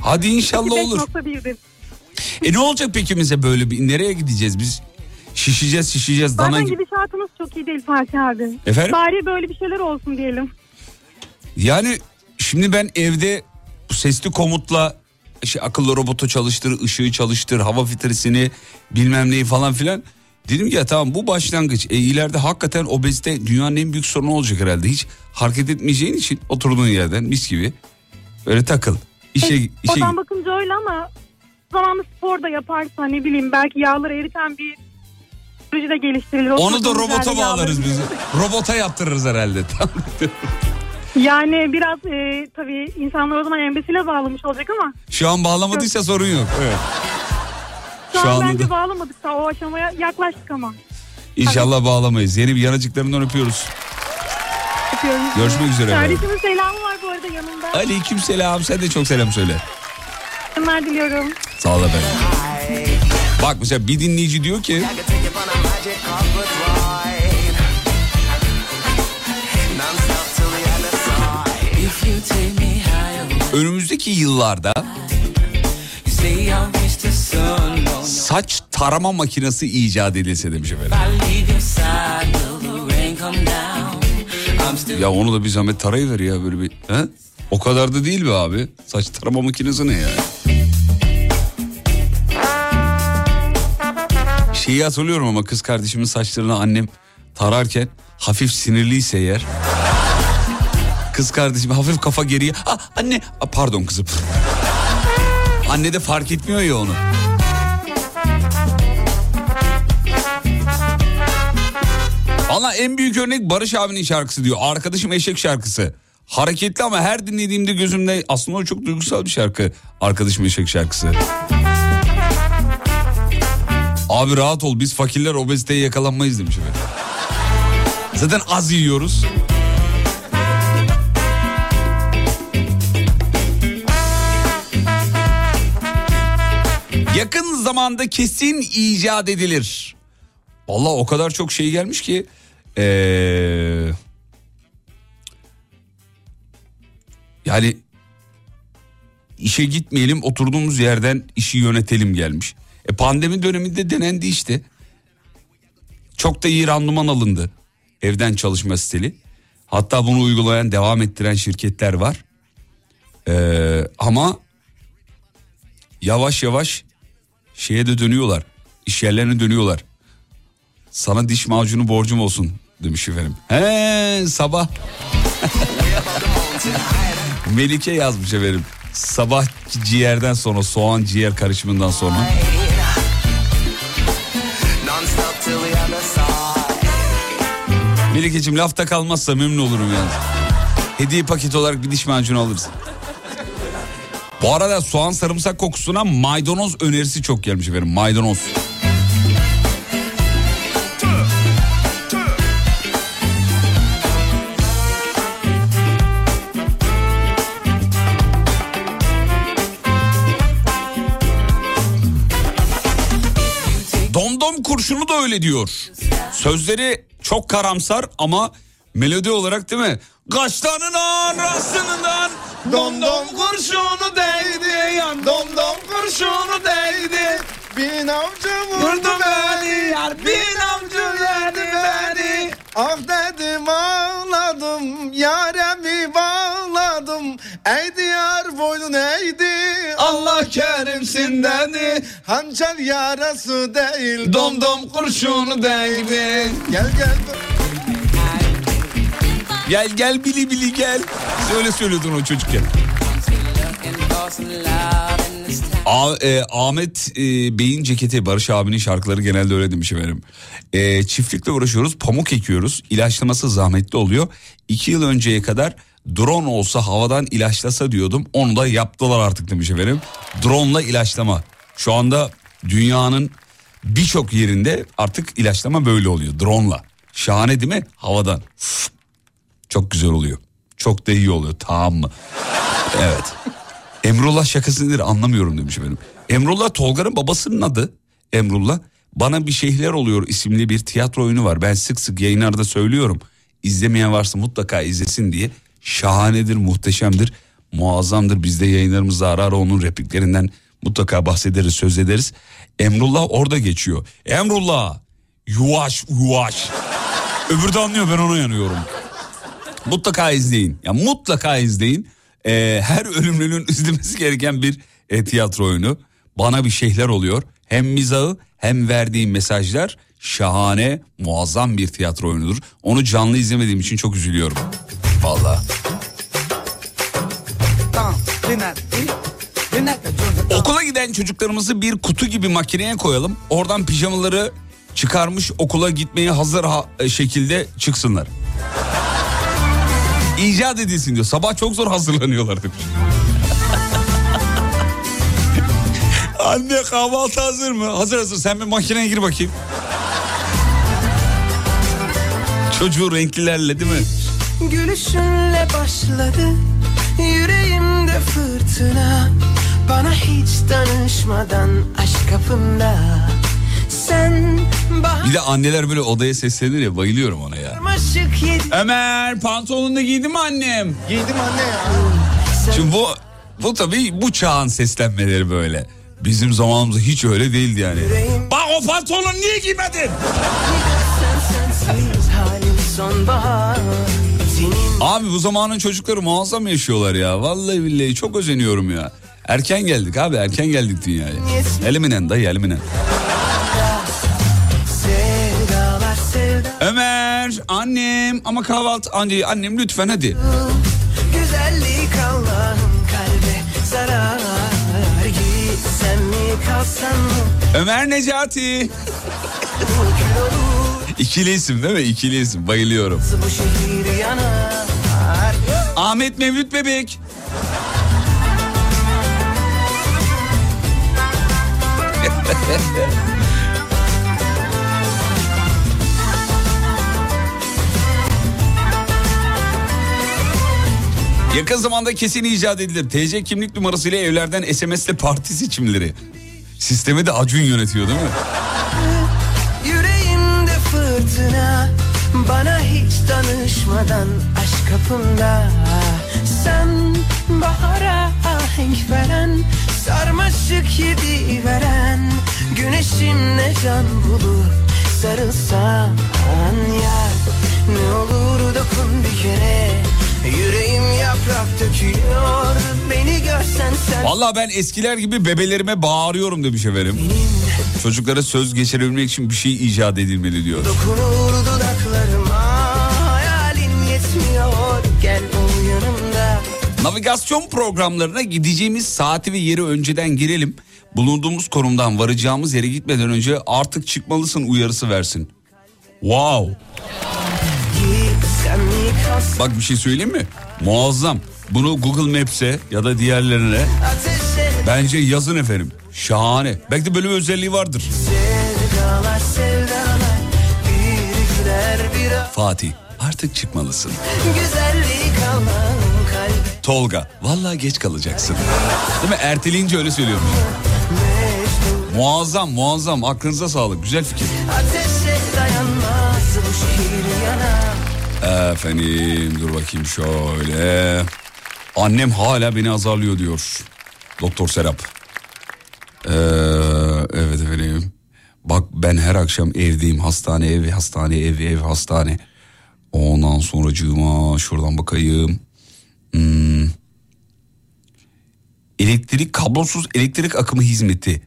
Hadi inşallah olur. 5.1'dir. E ne olacak peki mesela böyle bir nereye gideceğiz biz? Şişeceğiz şişeceğiz dana Zaten gibi. gidişatımız çok iyi değil Fatih abi. Efendim? Bari böyle bir şeyler olsun diyelim. Yani şimdi ben evde sesli komutla işte akıllı robotu çalıştır, ışığı çalıştır, hava filtresini bilmem neyi falan filan. Dedim ki ya tamam bu başlangıç. E ileride hakikaten obezite dünyanın en büyük sorunu olacak herhalde. Hiç hareket etmeyeceğin için oturduğun yerden mis gibi böyle takıl. İşe, işe Oradan bakınca öyle ama zamanlı spor da yaparsa ne bileyim belki yağları eriten bir teknoloji de geliştirilir. onu da robota bağlarız biz. *laughs* Robota yaptırırız herhalde. Yani biraz e, tabii insanlar o zaman embesile bağlamış olacak ama Şu an bağlamadıysa sorun yok. Evet. şu, Şu an anda bence da- bağlamadık da o aşamaya yaklaştık ama. İnşallah bağlamayız. Yeni bir yanıcıklarından öpüyoruz. Öpüyorum. Görüşmek üzere. Kardeşimin selamı var bu arada yanımda. Aleyküm selam. Sen de çok selam söyle. Selamlar diliyorum. Sağ ol efendim. Bak mesela bir dinleyici diyor ki If you take me higher, önümüzdeki yıllarda saç tarama makinesi icat edilse demiş efendim. Ya onu da bir zahmet tarayıver ya böyle bir. He? O kadar da değil be abi. Saç tarama makinesi ne ya? Şeyi hatırlıyorum ama kız kardeşimin saçlarını annem tararken hafif sinirliyse eğer. Kız kardeşim hafif kafa geriye. Ah anne Ah, pardon kızım. Anne de fark etmiyor ya onu. Valla en büyük örnek Barış abinin şarkısı diyor. Arkadaşım eşek şarkısı. Hareketli ama her dinlediğimde gözümde aslında o çok duygusal bir şarkı. Arkadaşım eşek şarkısı. Abi rahat ol biz fakirler obeziteye yakalanmayız demiş efendim. Zaten az yiyoruz. Yakın zamanda kesin icat edilir. Vallahi o kadar çok şey gelmiş ki. Ee, yani işe gitmeyelim oturduğumuz yerden işi yönetelim gelmiş. E pandemi döneminde denendi işte. Çok da iyi randıman alındı. Evden çalışma stili. Hatta bunu uygulayan devam ettiren şirketler var. Ee, ama yavaş yavaş şeye de dönüyorlar. İş yerlerine dönüyorlar. Sana diş macunu borcum olsun demiş efendim. He sabah. *laughs* Melike yazmış efendim. Sabah ciğerden sonra soğan ciğer karışımından sonra. Melike'cim lafta kalmazsa memnun olurum yani. Hediye paket olarak bir diş macunu alırsın. Bu arada soğan sarımsak kokusuna maydanoz önerisi çok gelmiş efendim. Maydanoz. Domdom kurşunu da öyle diyor. Sözleri çok karamsar ama melodi olarak değil mi? Kaşların arasından Domdom kurşunu değdi yan domdom kurşunu değdi Bin avcı vurdu beni yar bin avcı verdi beni Ah dedim ağladım yaremi bağladım. Ey diyar boynun eğdi Allah kerimsin dedi. Hançer yarası değil domdom kurşunu değdi. Gel gel. Gel gel bili bili gel. Öyle söylüyordun o çocukken. A- e, Ahmet e, Bey'in ceketi Barış abinin şarkıları genelde öyle demiş efendim. E, çiftlikle uğraşıyoruz pamuk ekiyoruz ilaçlaması zahmetli oluyor. İki yıl önceye kadar drone olsa havadan ilaçlasa diyordum onu da yaptılar artık demiş efendim. Drone'la ilaçlama şu anda dünyanın birçok yerinde artık ilaçlama böyle oluyor drone'la. Şahane değil mi? Havadan. Çok güzel oluyor. Çok da iyi oluyor tamam mı? Evet. Emrullah şakası nedir anlamıyorum demiş efendim. Emrullah Tolga'nın babasının adı. Emrullah. Bana bir şeyler oluyor isimli bir tiyatro oyunu var. Ben sık sık yayınlarda söylüyorum. İzlemeyen varsa mutlaka izlesin diye. Şahanedir, muhteşemdir, muazzamdır. Biz de yayınlarımızda ara ara onun repliklerinden mutlaka bahsederiz, söz ederiz. Emrullah orada geçiyor. Emrullah yuvaş yuvaş. Öbürü de anlıyor ben ona yanıyorum. Mutlaka izleyin. Ya mutlaka izleyin. Ee, her ölümlünün izlemesi *laughs* gereken bir e, tiyatro oyunu. Bana bir şeyler oluyor. Hem mizahı hem verdiğim mesajlar şahane, muazzam bir tiyatro oyunudur. Onu canlı izlemediğim için çok üzülüyorum. Vallahi. Okula giden çocuklarımızı bir kutu gibi makineye koyalım. Oradan pijamaları çıkarmış okula gitmeye hazır ha- e, şekilde çıksınlar. İcat edilsin diyor. Sabah çok zor hazırlanıyorlar demiş. *laughs* Anne kahvaltı hazır mı? Hazır hazır. Sen bir makineye gir bakayım. Çocuğu renklilerle değil mi? Gülüşünle başladı yüreğimde fırtına Bana hiç danışmadan aşk kapında Bir de anneler böyle odaya seslenir ya bayılıyorum ona ya. Ömer pantolonunu giydin mi annem? Giydim anne ya Şimdi bu bu tabii bu çağın seslenmeleri böyle. Bizim zamanımızda hiç öyle değildi yani. Bak o pantolonu niye giymedin? Abi bu zamanın çocukları muazzam yaşıyorlar ya. Vallahi billahi çok özeniyorum ya. Erken geldik abi erken geldik dünyaya. Eliminen dayı eliminen. Ömer annem ama kahvaltı anne annem lütfen hadi. Güzellik Allah'ın kalbe zarar Gitsen mi kalsan mı Ömer Necati. İkili isim değil mi? İkili isim bayılıyorum. Ahmet Mevlüt Bebek. *laughs* Yakın zamanda kesin icat edilir. TC kimlik numarasıyla evlerden SMS'le parti seçimleri. Sistemi de Acun yönetiyor değil mi? Yüreğimde fırtına Bana hiç danışmadan aşk kapında Sen bahara ahenk veren Sarmaşık yedi veren Güneşimle can bulup sarılsan yar Ne olur dokun bir kere Yüreğim yaprak döküyor Beni görsen sen Vallahi ben eskiler gibi bebelerime bağırıyorum demiş efendim. Çocuklara söz geçirebilmek için bir şey icat edilmeli diyor. Dokunur dudaklarıma Hayalin yetmiyor Gel ol yanımda Navigasyon programlarına gideceğimiz saati ve yeri önceden girelim. Bulunduğumuz konumdan varacağımız yere gitmeden önce artık çıkmalısın uyarısı versin. Wow. Bak bir şey söyleyeyim mi? Muazzam. Bunu Google Maps'e ya da diğerlerine bence yazın efendim. Şahane. Belki de böyle bir özelliği vardır. Sevdalar sevdalar Bir Fatih artık çıkmalısın. Tolga vallahi geç kalacaksın. Değil mi? Erteleyince öyle söylüyormuş. Muazzam muazzam aklınıza sağlık güzel fikir. Ateşe Efendim dur bakayım şöyle. Annem hala beni azarlıyor diyor. Doktor Serap. Ee, evet efendim. Bak ben her akşam evdeyim. Hastane ev, hastane ev, ev, hastane. Ondan sonra şuradan bakayım. Hmm. Elektrik, kablosuz elektrik akımı hizmeti.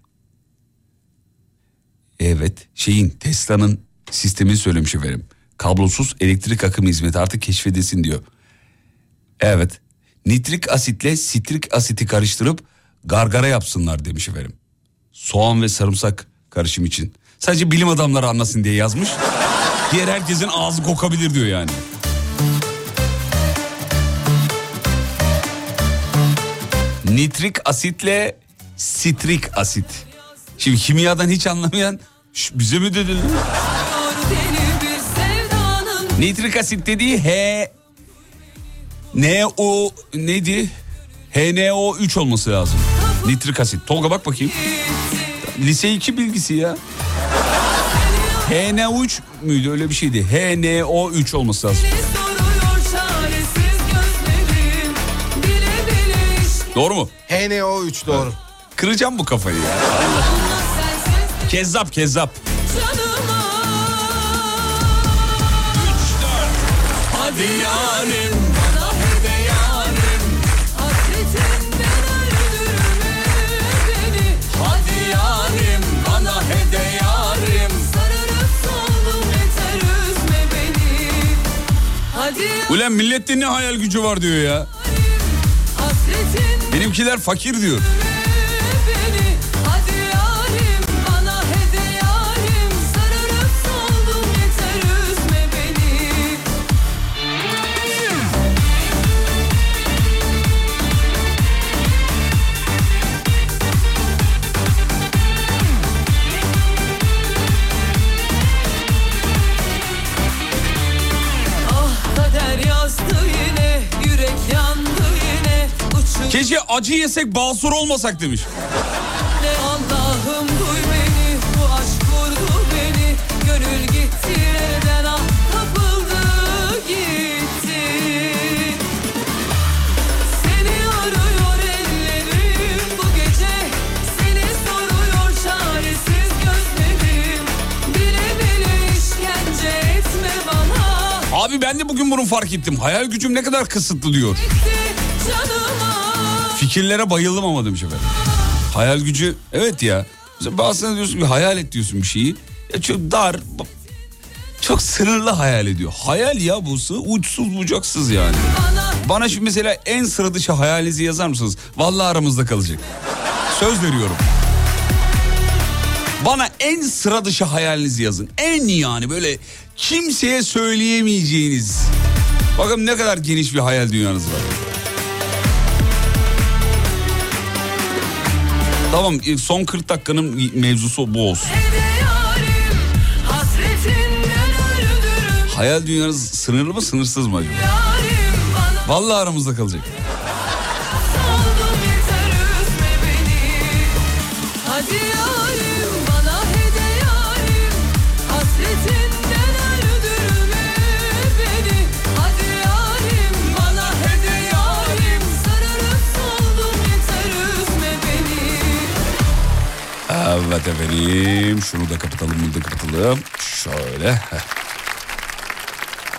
Evet şeyin Tesla'nın sistemini söylemiş efendim. Kablosuz elektrik akım hizmeti artık keşfedilsin diyor. Evet. Nitrik asitle sitrik asiti karıştırıp gargara yapsınlar demiş efendim. Soğan ve sarımsak karışım için. Sadece bilim adamları anlasın diye yazmış. Diğer herkesin ağzı kokabilir diyor yani. Nitrik asitle sitrik asit. Şimdi kimyadan hiç anlamayan "Şş, bize mi dedin? Nitrik asit dediği H NO neydi? HNO3 olması lazım. Nitrik asit. Tolga bak bakayım. Lise 2 bilgisi ya. HNO3 müydü öyle bir şeydi. HNO3 olması lazım. Doğru mu? HNO3 doğru. Kıracağım bu kafayı ya. Kezzap kezzap. canıma Hadi yarim bana hede yarim. Hasretinden öldürme beni. Hadi yarim bana hede yarim. Sararıp soldum yeter üzme beni. Hadi Ulan milletin ne hayal gücü var diyor ya. Benimkiler fakir diyor. Keşke acı yesek basur olmasak demiş. Allah'ım duy beni Bu aşk vurdu beni Gönül gitti elden ah Kapıldı gitti Seni arıyor ellerim Bu gece Seni soruyor çaresiz gözlerim Bile bile işkence etme bana Abi ben de bugün bunu fark ettim. Hayal gücüm ne kadar kısıtlı diyor. Canıma Fikirlere bayıldım ama demiş efendim. Hayal gücü evet ya. Mesela Bazısına diyorsun ki hayal et diyorsun bir şeyi. Ya çok dar çok sınırlı hayal ediyor. Hayal ya bu sı- uçsuz bucaksız yani. Bana şimdi mesela en sıra dışı hayalinizi yazar mısınız? Vallahi aramızda kalacak. Söz veriyorum. Bana en sıra dışı hayalinizi yazın. En yani böyle kimseye söyleyemeyeceğiniz. Bakın ne kadar geniş bir hayal dünyanız var. Tamam e, son 40 dakikanın mevzusu bu olsun. yarim Hayal dünyanız sınırlı mı sınırsız mı acaba? yarim bana Vallahi aramızda kalacak. Evet efendim. Şunu da kapatalım, bunu da kapatalım. Şöyle.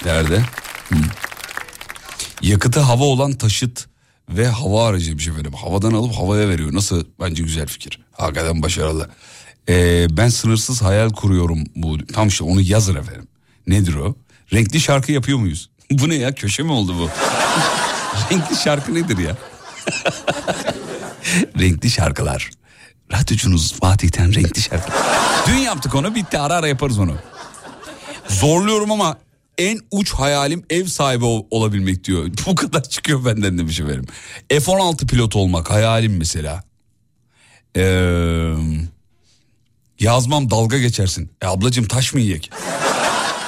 Nerede? Hı. Yakıtı hava olan taşıt ve hava aracıymış efendim. Havadan alıp havaya veriyor. Nasıl? Bence güzel fikir. Hakikaten başarılı. Ee, ben sınırsız hayal kuruyorum bu. Tam işte onu yazın efendim. Nedir o? Renkli şarkı yapıyor muyuz? *laughs* bu ne ya? Köşe mi oldu bu? *laughs* Renkli şarkı nedir ya? *laughs* renkli şarkılar. Radyocunuz Fatih'ten renkli şarkı. Dün yaptık onu bitti ara ara yaparız onu. Zorluyorum ama en uç hayalim ev sahibi ol- olabilmek diyor. *laughs* Bu kadar çıkıyor benden demiş efendim. F-16 pilot olmak hayalim mesela. Ee, yazmam dalga geçersin. E ablacığım taş mı yiyek?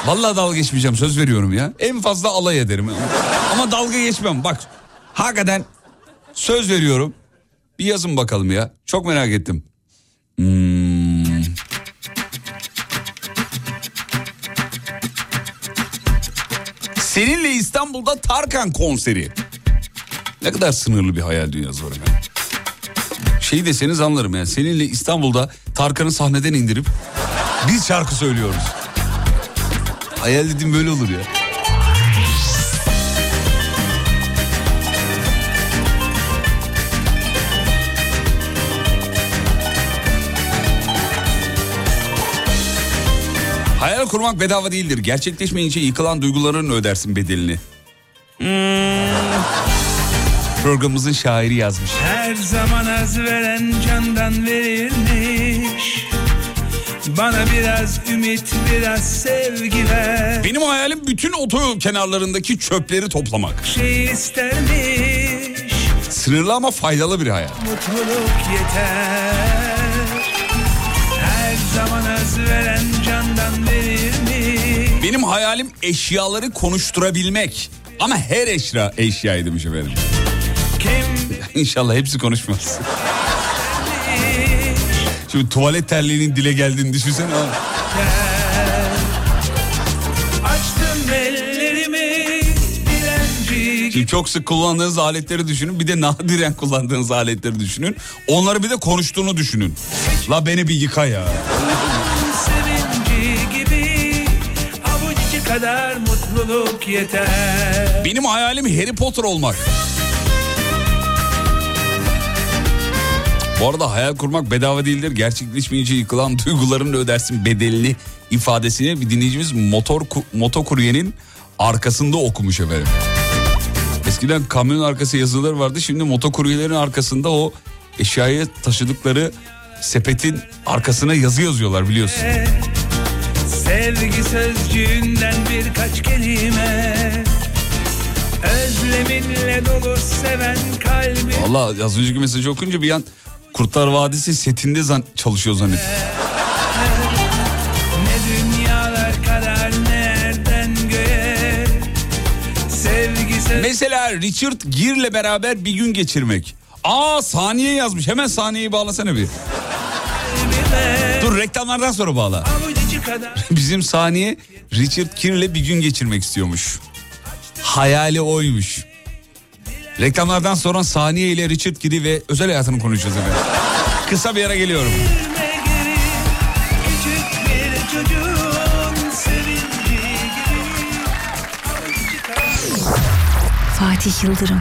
Vallahi dalga geçmeyeceğim söz veriyorum ya. En fazla alay ederim. Ama dalga geçmem bak. Hakikaten söz veriyorum. Bir yazın bakalım ya. Çok merak ettim. Hmm. Seninle İstanbul'da Tarkan konseri. Ne kadar sınırlı bir hayal dünyası var efendim. Şeyi deseniz anlarım yani. Seninle İstanbul'da Tarkan'ı sahneden indirip biz şarkı söylüyoruz. Hayal dediğim böyle olur ya. Hayal kurmak bedava değildir. Gerçekleşmeyince yıkılan duyguların ödersin bedelini. Hmm. Programımızın şairi yazmış. Her zaman az veren candan verilmiş Bana biraz ümit biraz sevgi ver Benim hayalim bütün otoyol kenarlarındaki çöpleri toplamak. Şey istermiş Sınırlı ama faydalı bir hayal. mutluluk yeter hayalim eşyaları konuşturabilmek. Ama her eşya eşyayı demiş efendim. *laughs* İnşallah hepsi konuşmaz. Şimdi tuvalet terliğinin dile geldiğini düşünsene. Şimdi çok sık kullandığınız aletleri düşünün. Bir de nadiren kullandığınız aletleri düşünün. Onları bir de konuştuğunu düşünün. La beni bir yıka ya. Kadar mutluluk yeter Benim hayalim Harry Potter olmak. Bu arada hayal kurmak bedava değildir. Gerçekleşmeyince yıkılan *laughs* duyguların ödersin bedelini ifadesini bir dinleyicimiz motor ku- motokuryenin arkasında okumuş efendim. Eskiden kamyon arkası yazıları vardı. Şimdi motokuryelerin arkasında o eşyayı taşıdıkları sepetin arkasına yazı yazıyorlar biliyorsun. Sevgi sözcüğünden birkaç kelime Özleminle dolu seven kalbi Valla az önceki mesajı okunca bir an Kurtlar Vadisi setinde zan- çalışıyor zannettim. Mesela Richard Gere'le beraber bir gün geçirmek. Aa saniye yazmış. Hemen saniyeyi bağlasana bir. Reklamlardan sonra bağla. *laughs* Bizim saniye Richard Gere'le bir gün geçirmek istiyormuş. Hayali oymuş. Reklamlardan sonra saniye ile Richard Gere ve özel hayatını konuşacağız efendim. Kısa bir ara geliyorum. Fatih Yıldırım.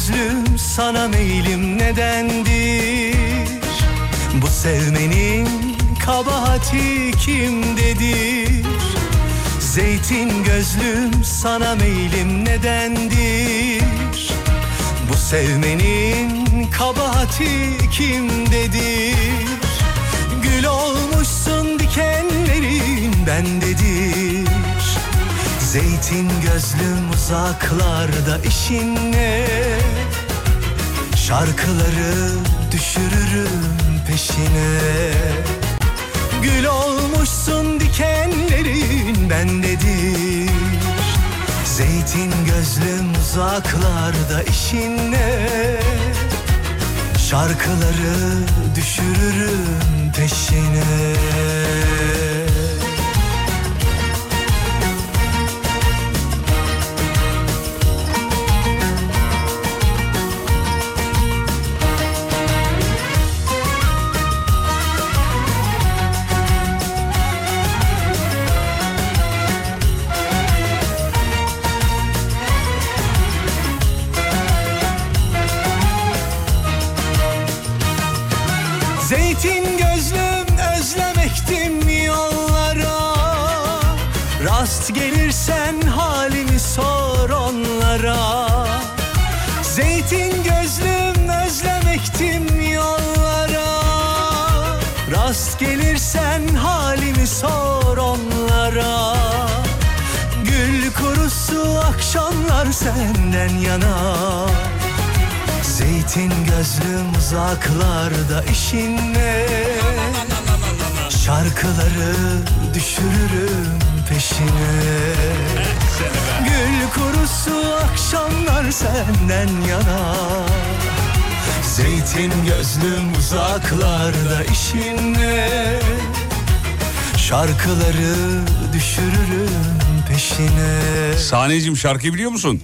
Gözlüm sana meylim nedendir Bu sevmenin kabahati kimdedir? Zeytin gözlüm sana meylim nedendir? Bu sevmenin kabahati kimdedir? Gül olmuşsun dikenlerin bendedir Zeytin gözlüm uzaklarda işin ne? Şarkıları düşürürüm peşine. Gül olmuşsun dikenlerin bendedir. Zeytin gözlüm uzaklarda işin ne? Şarkıları düşürürüm peşine Rast gelirsen halimi sor onlara. Zeytin gözlüm özlemektim yollara. Rast gelirsen halimi sor onlara. Gül kurusu akşamlar senden yana. Zeytin gözlüm uzaklarda işin ne? Şarkıları düşürürüm peşine Gül kurusu akşamlar senden yana Zeytin gözlüm uzaklarda işin ne? Şarkıları düşürürüm peşine Sahneciğim şarkıyı biliyor musun?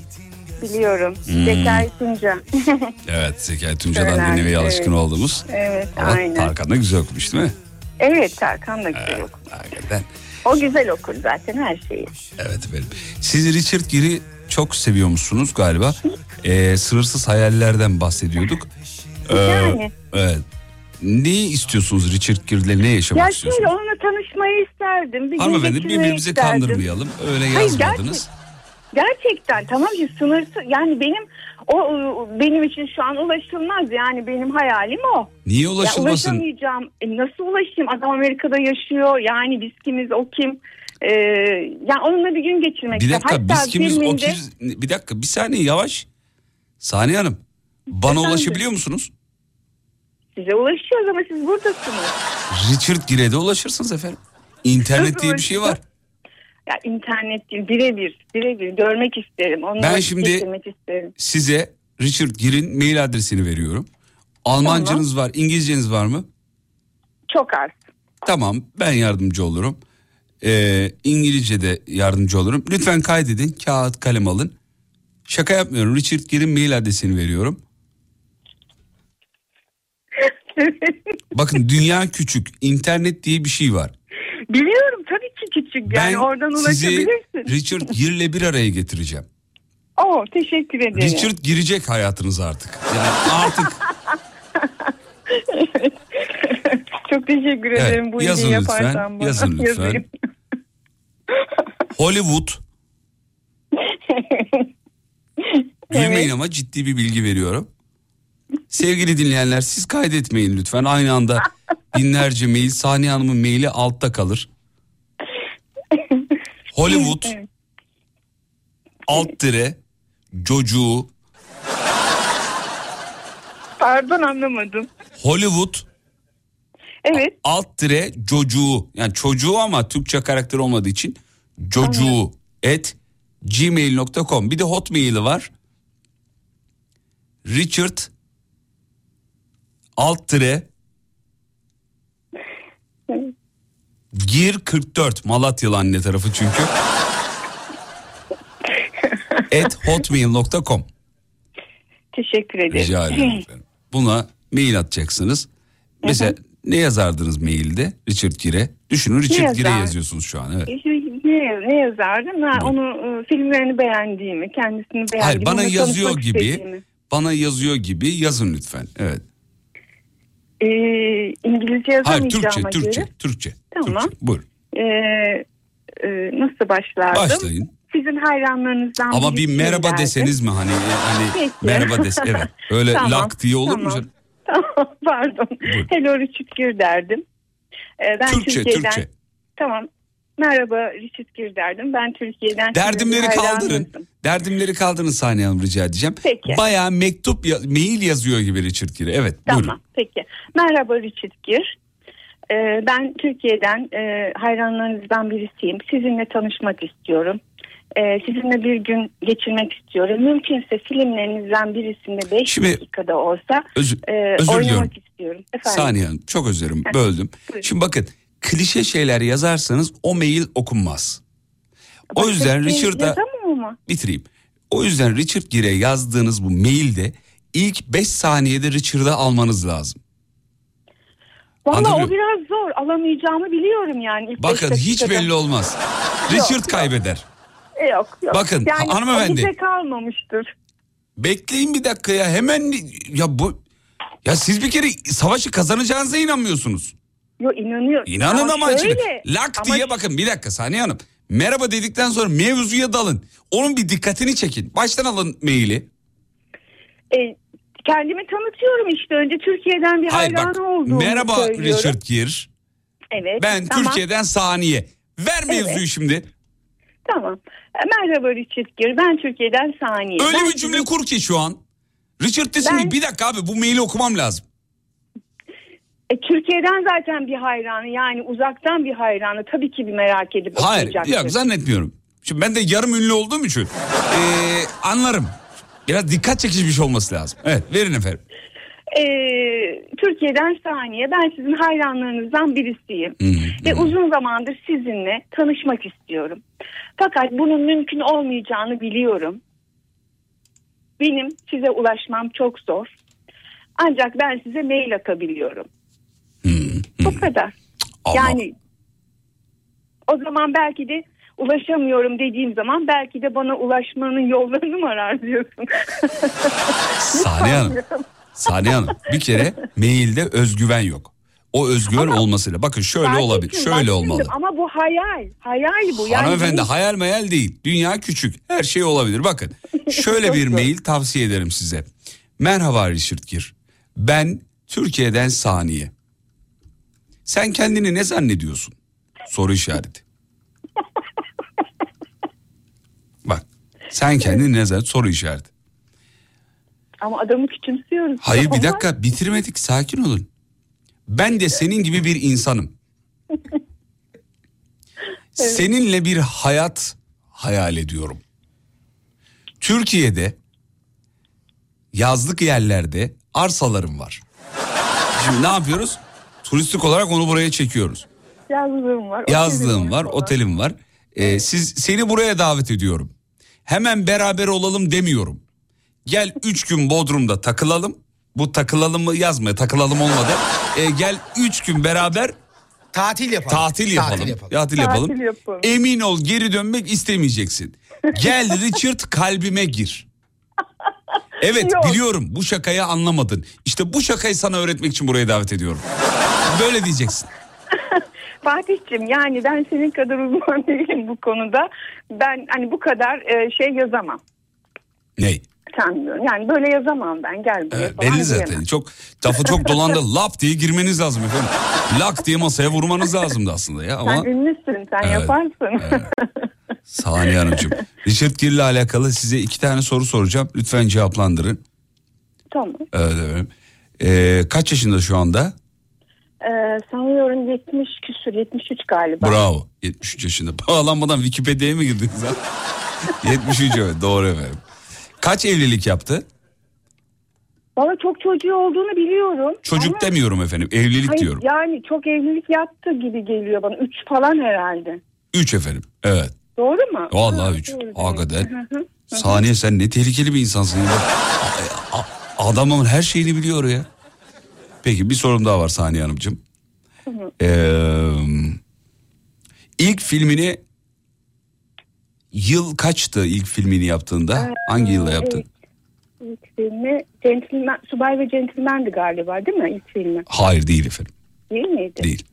Biliyorum. Hmm. Zekai Tunca. *laughs* Evet Zekai Tunca'dan Söyler, dinlemeye alışkın evet. olduğumuz. evet Ama aynen. Tarkan da güzel okumuş değil mi? Evet Tarkan da güzel okur. Hakikaten. O güzel okur zaten her şeyi. Evet efendim. Siz Richard Gere'i çok seviyormuşsunuz galiba. Ee, sınırsız hayallerden bahsediyorduk. Ee, Yani. Evet. Neyi istiyorsunuz Richard Gere'le ne yaşamak Ya istiyorsunuz? şöyle onunla tanışmayı isterdim. Bir Hanımefendi birbirimizi isterdim. kandırmayalım. Öyle Hayır, yazmadınız. Gerçekten tamam ki sınırsız yani benim o benim için şu an ulaşılmaz yani benim hayalim o. Niye Ya ulaşılmasın? ulaşamayacağım. E, nasıl ulaşayım? Adam Amerika'da yaşıyor. Yani biz kimiz o kim? Ee, yani onunla bir gün geçirmek bir dakika Hatta biz kimiz o filminde- kimiz? Bir dakika bir saniye yavaş. Saniye Hanım. Bana Efendim? ulaşabiliyor musunuz? Size ulaşıyoruz ama siz buradasınız. Richard Gere'de ulaşırsınız efendim. İnternet diye bir şey var. Ya internet değil birebir birebir görmek isterim. Onunla Ben şimdi- isterim. Size Richard Gere'in mail adresini veriyorum. Almancanız var, İngilizceniz var mı? Çok az. Tamam ben yardımcı olurum. Ee, İngilizce de yardımcı olurum. Lütfen kaydedin kağıt kalem alın. Şaka yapmıyorum Richard Gere'in mail adresini veriyorum. *laughs* Bakın dünya küçük internet diye bir şey var. Biliyorum tabii küçük yani Ben oradan sizi ulaşabilirsin. Richard Gere'le bir araya getireceğim. Oo teşekkür ederim. Richard girecek hayatınıza artık. Yani artık *laughs* Çok teşekkür Evet, ederim bu yazın iyiliği lütfen, yaparsan bana. yazın lütfen. Yazayım. Hollywood *laughs* Gülmeyin ama ciddi bir bilgi veriyorum. Sevgili dinleyenler siz kaydetmeyin lütfen. Aynı anda binlerce mail Saniye Hanım'ın maili altta kalır. Hollywood *laughs* Evet. alt dire çocuğu Pardon anlamadım. Hollywood Evet. alt dire çocuğu yani çocuğu ama Türkçe karakter olmadığı için çocuğu et gmail.com bir de hotmail'i var. Richard alt dire gir 44 Malatyalı anne tarafı çünkü. *laughs* at hotmail.com Teşekkür ederim. Rica ederim *laughs* efendim. Buna mail atacaksınız. Mesela ne yazardınız mailde Richard Gere? Düşünün Richard yazar? yazıyorsunuz şu an evet. Ne, ne yazardım? Ha, onu e, filmlerini beğendiğimi, kendisini beğendiğimi. Hayır bana onunla yazıyor tanışmak gibi istediğimi. bana yazıyor gibi yazın lütfen. Evet. Ee, İngilizce Hayır yazamayacağıma Türkçe, Türkçe. Türkçe. Tamam. Türkçe. Buyur. Ee, e, nasıl başlardım? Başlayın. Sizin hayranlarınızdan Ama bir merhaba derdim. deseniz mi hani hani Peki. merhaba des evet. Öyle Tamam, lak diye olur mu tamam. *laughs* Tamam pardon. Hello Richard Gere derdim. Ee, ben Türkçe, Türkiye'den... Türkçe. Tamam. Merhaba Richard Gere derdim. Ben Türkiye'den... Derdimleri kaldırın. Derdimleri kaldırın Saniye Hanım rica edeceğim. Peki. Bayağı mektup, ya- mail yazıyor gibi Richard Gere. Evet Tamam buyurun. peki. Merhaba Richard Gere. Ee, ben Türkiye'den e, hayranlarınızdan birisiyim. Sizinle tanışmak istiyorum. Ee, sizinle bir gün geçirmek istiyorum. Mümkünse filmlerinizden birisinde 5 Şimdi- dakikada olsa Özür- e, özür oynamak diliyorum. istiyorum. Efendim? Saniye Hanım çok özür dilerim böldüm. buyurun. Şimdi bakın klişe şeyler yazarsanız o mail okunmaz. O yüzden bir şey Richard'a bitireyim. O yüzden Richard Gere'ye yazdığınız bu mailde ilk 5 saniyede Richard'ı almanız lazım. Valla o biraz zor. Alamayacağımı biliyorum yani. ilk Bakın hiç belli olmaz. Richard kaybeder. E, Yok yok. Bakın, yani hanımefendi. bize kalmamıştır. Bekleyin bir dakika ya hemen ya bu ya siz bir kere savaşı kazanacağınıza inanmıyorsunuz. Yo inanıyorum. İnanın ama, şöyle, şimdi lak ama diye bakın bir dakika Saniye Hanım. Merhaba dedikten sonra mevzuya dalın. Onun bir dikkatini çekin. Baştan alın maili. e, kendimi tanıtıyorum işte. Önce Türkiye'den bir Hayır hayran bak olduğumu merhaba söylüyorum. Richard Gere. Evet. Ben tamam, Türkiye'den Saniye. Ver mevzuyu Evet. şimdi. Tamam. E, Merhaba Richard Gere. Ben Türkiye'den Saniye. Öyle Ben bir cümle sizin- kur ki şu an. Richard desin Ben- ki bir dakika abi bu maili okumam lazım. E, Türkiye'den zaten bir hayranı yani uzaktan bir hayranı tabii ki bir merak edip Hayır yok zannetmiyorum. Şimdi ben de yarım ünlü olduğum için eee, anlarım. Biraz dikkat çekici bir şey olması lazım. Evet verin efendim. E, Türkiye'den Saniye. Ben sizin hayranlarınızdan birisiyim. Ve uzun zamandır sizinle tanışmak istiyorum. Fakat bunun mümkün olmayacağını biliyorum. Benim size ulaşmam çok zor. Ancak ben size mail atabiliyorum. Bu kadar. Yani o zaman belki de ulaşamıyorum dediğim zaman belki de bana ulaşmanın yollarını mı arar diyorsun? *laughs* Saniye Hanım. Saniye Hanım bir kere mailde özgüven yok. O özgüven olmasıyla. Bakın şöyle olabilir. Şöyle bak olmalı. Ama bu hayal. Hayal bu. Yani Hanımefendi benim- hayal meyal değil. Dünya küçük. Her şey olabilir. Bakın şöyle bir *laughs* mail tavsiye ederim size. Merhaba Richard Gere. Ben Türkiye'den Saniye. Sen kendini ne zannediyorsun? Soru işareti. Bak sen kendini ne zannediyorsun? Soru işareti. Ama adamı küçümsüyoruz. Hayır bir dakika bitirmedik sakin olun. Ben de senin gibi bir insanım. *laughs* Seninle bir hayat hayal ediyorum. Türkiye'de yazlık yerlerde arsalarım var. Şimdi ne yapıyoruz? Turistik olarak onu buraya çekiyoruz. Yazlığım var. Yazlığım var, otelim var. Ee, siz seni buraya davet ediyorum. Hemen beraber olalım demiyorum. Gel üç gün Bodrum'da takılalım. Bu takılalım mı yazma takılalım olmadı. Ee, gel üç gün beraber tatil yapalım. Tatil yapalım. Tatil Tatil yapalım. yapalım. Tatil yapalım. Emin ol geri dönmek istemeyeceksin. Gel Richard kalbime gir. Evet Yok. biliyorum bu şakayı anlamadın. İşte bu şakayı sana öğretmek için buraya davet ediyorum. Böyle diyeceksin. Fatih'cim yani ben senin kadar uzman *laughs* değilim bu konuda. Ben hani bu kadar e, şey yazamam. Ney? Sanmıyorum. Yani böyle yazamam ben. Gel buraya Evet, belli zaten. diyemem. Çok lafı çok dolandı. *laughs* Lap diye girmeniz lazım efendim. Lak diye masaya vurmanız lazımdı aslında ya ama Sen ünlüsün. Sen Evet, yaparsın. *laughs* Saniye Hanımcığım. Richard Gere ile alakalı size iki tane soru soracağım. Lütfen cevaplandırın. tamam. Evet, evet. Ee, kaç yaşında şu anda? Ee, sanıyorum 70 küsür 73 galiba. Bravo. 73 yaşında. *laughs* Bağlanmadan Wikipedia'ya mı girdiniz ha? 73 evet doğru efendim. Kaç evlilik yaptı? Valla çok çocuğu olduğunu biliyorum. Çocuk Ama- demiyorum efendim. Evlilik Hayır, diyorum. Yani çok evlilik yaptı gibi geliyor bana. 3 falan herhalde. 3 efendim. Evet. Doğru mu? Vallahi Ha, 3. doğru demek. Hakikaten. Saniye sen ne tehlikeli bir insansın. Ya. *laughs* Adamın her şeyini biliyor ya. Peki bir sorum daha var Saniye Hanımcığım. Hı hı. Ee, ilk filmini yıl kaçtı ilk filmini yaptığında? Hangi yılda yaptın? İlk filmi Gentleman, Subay ve Gentleman'di galiba değil mi ilk filmi? Hayır değil efendim. Değil miydi? Değil.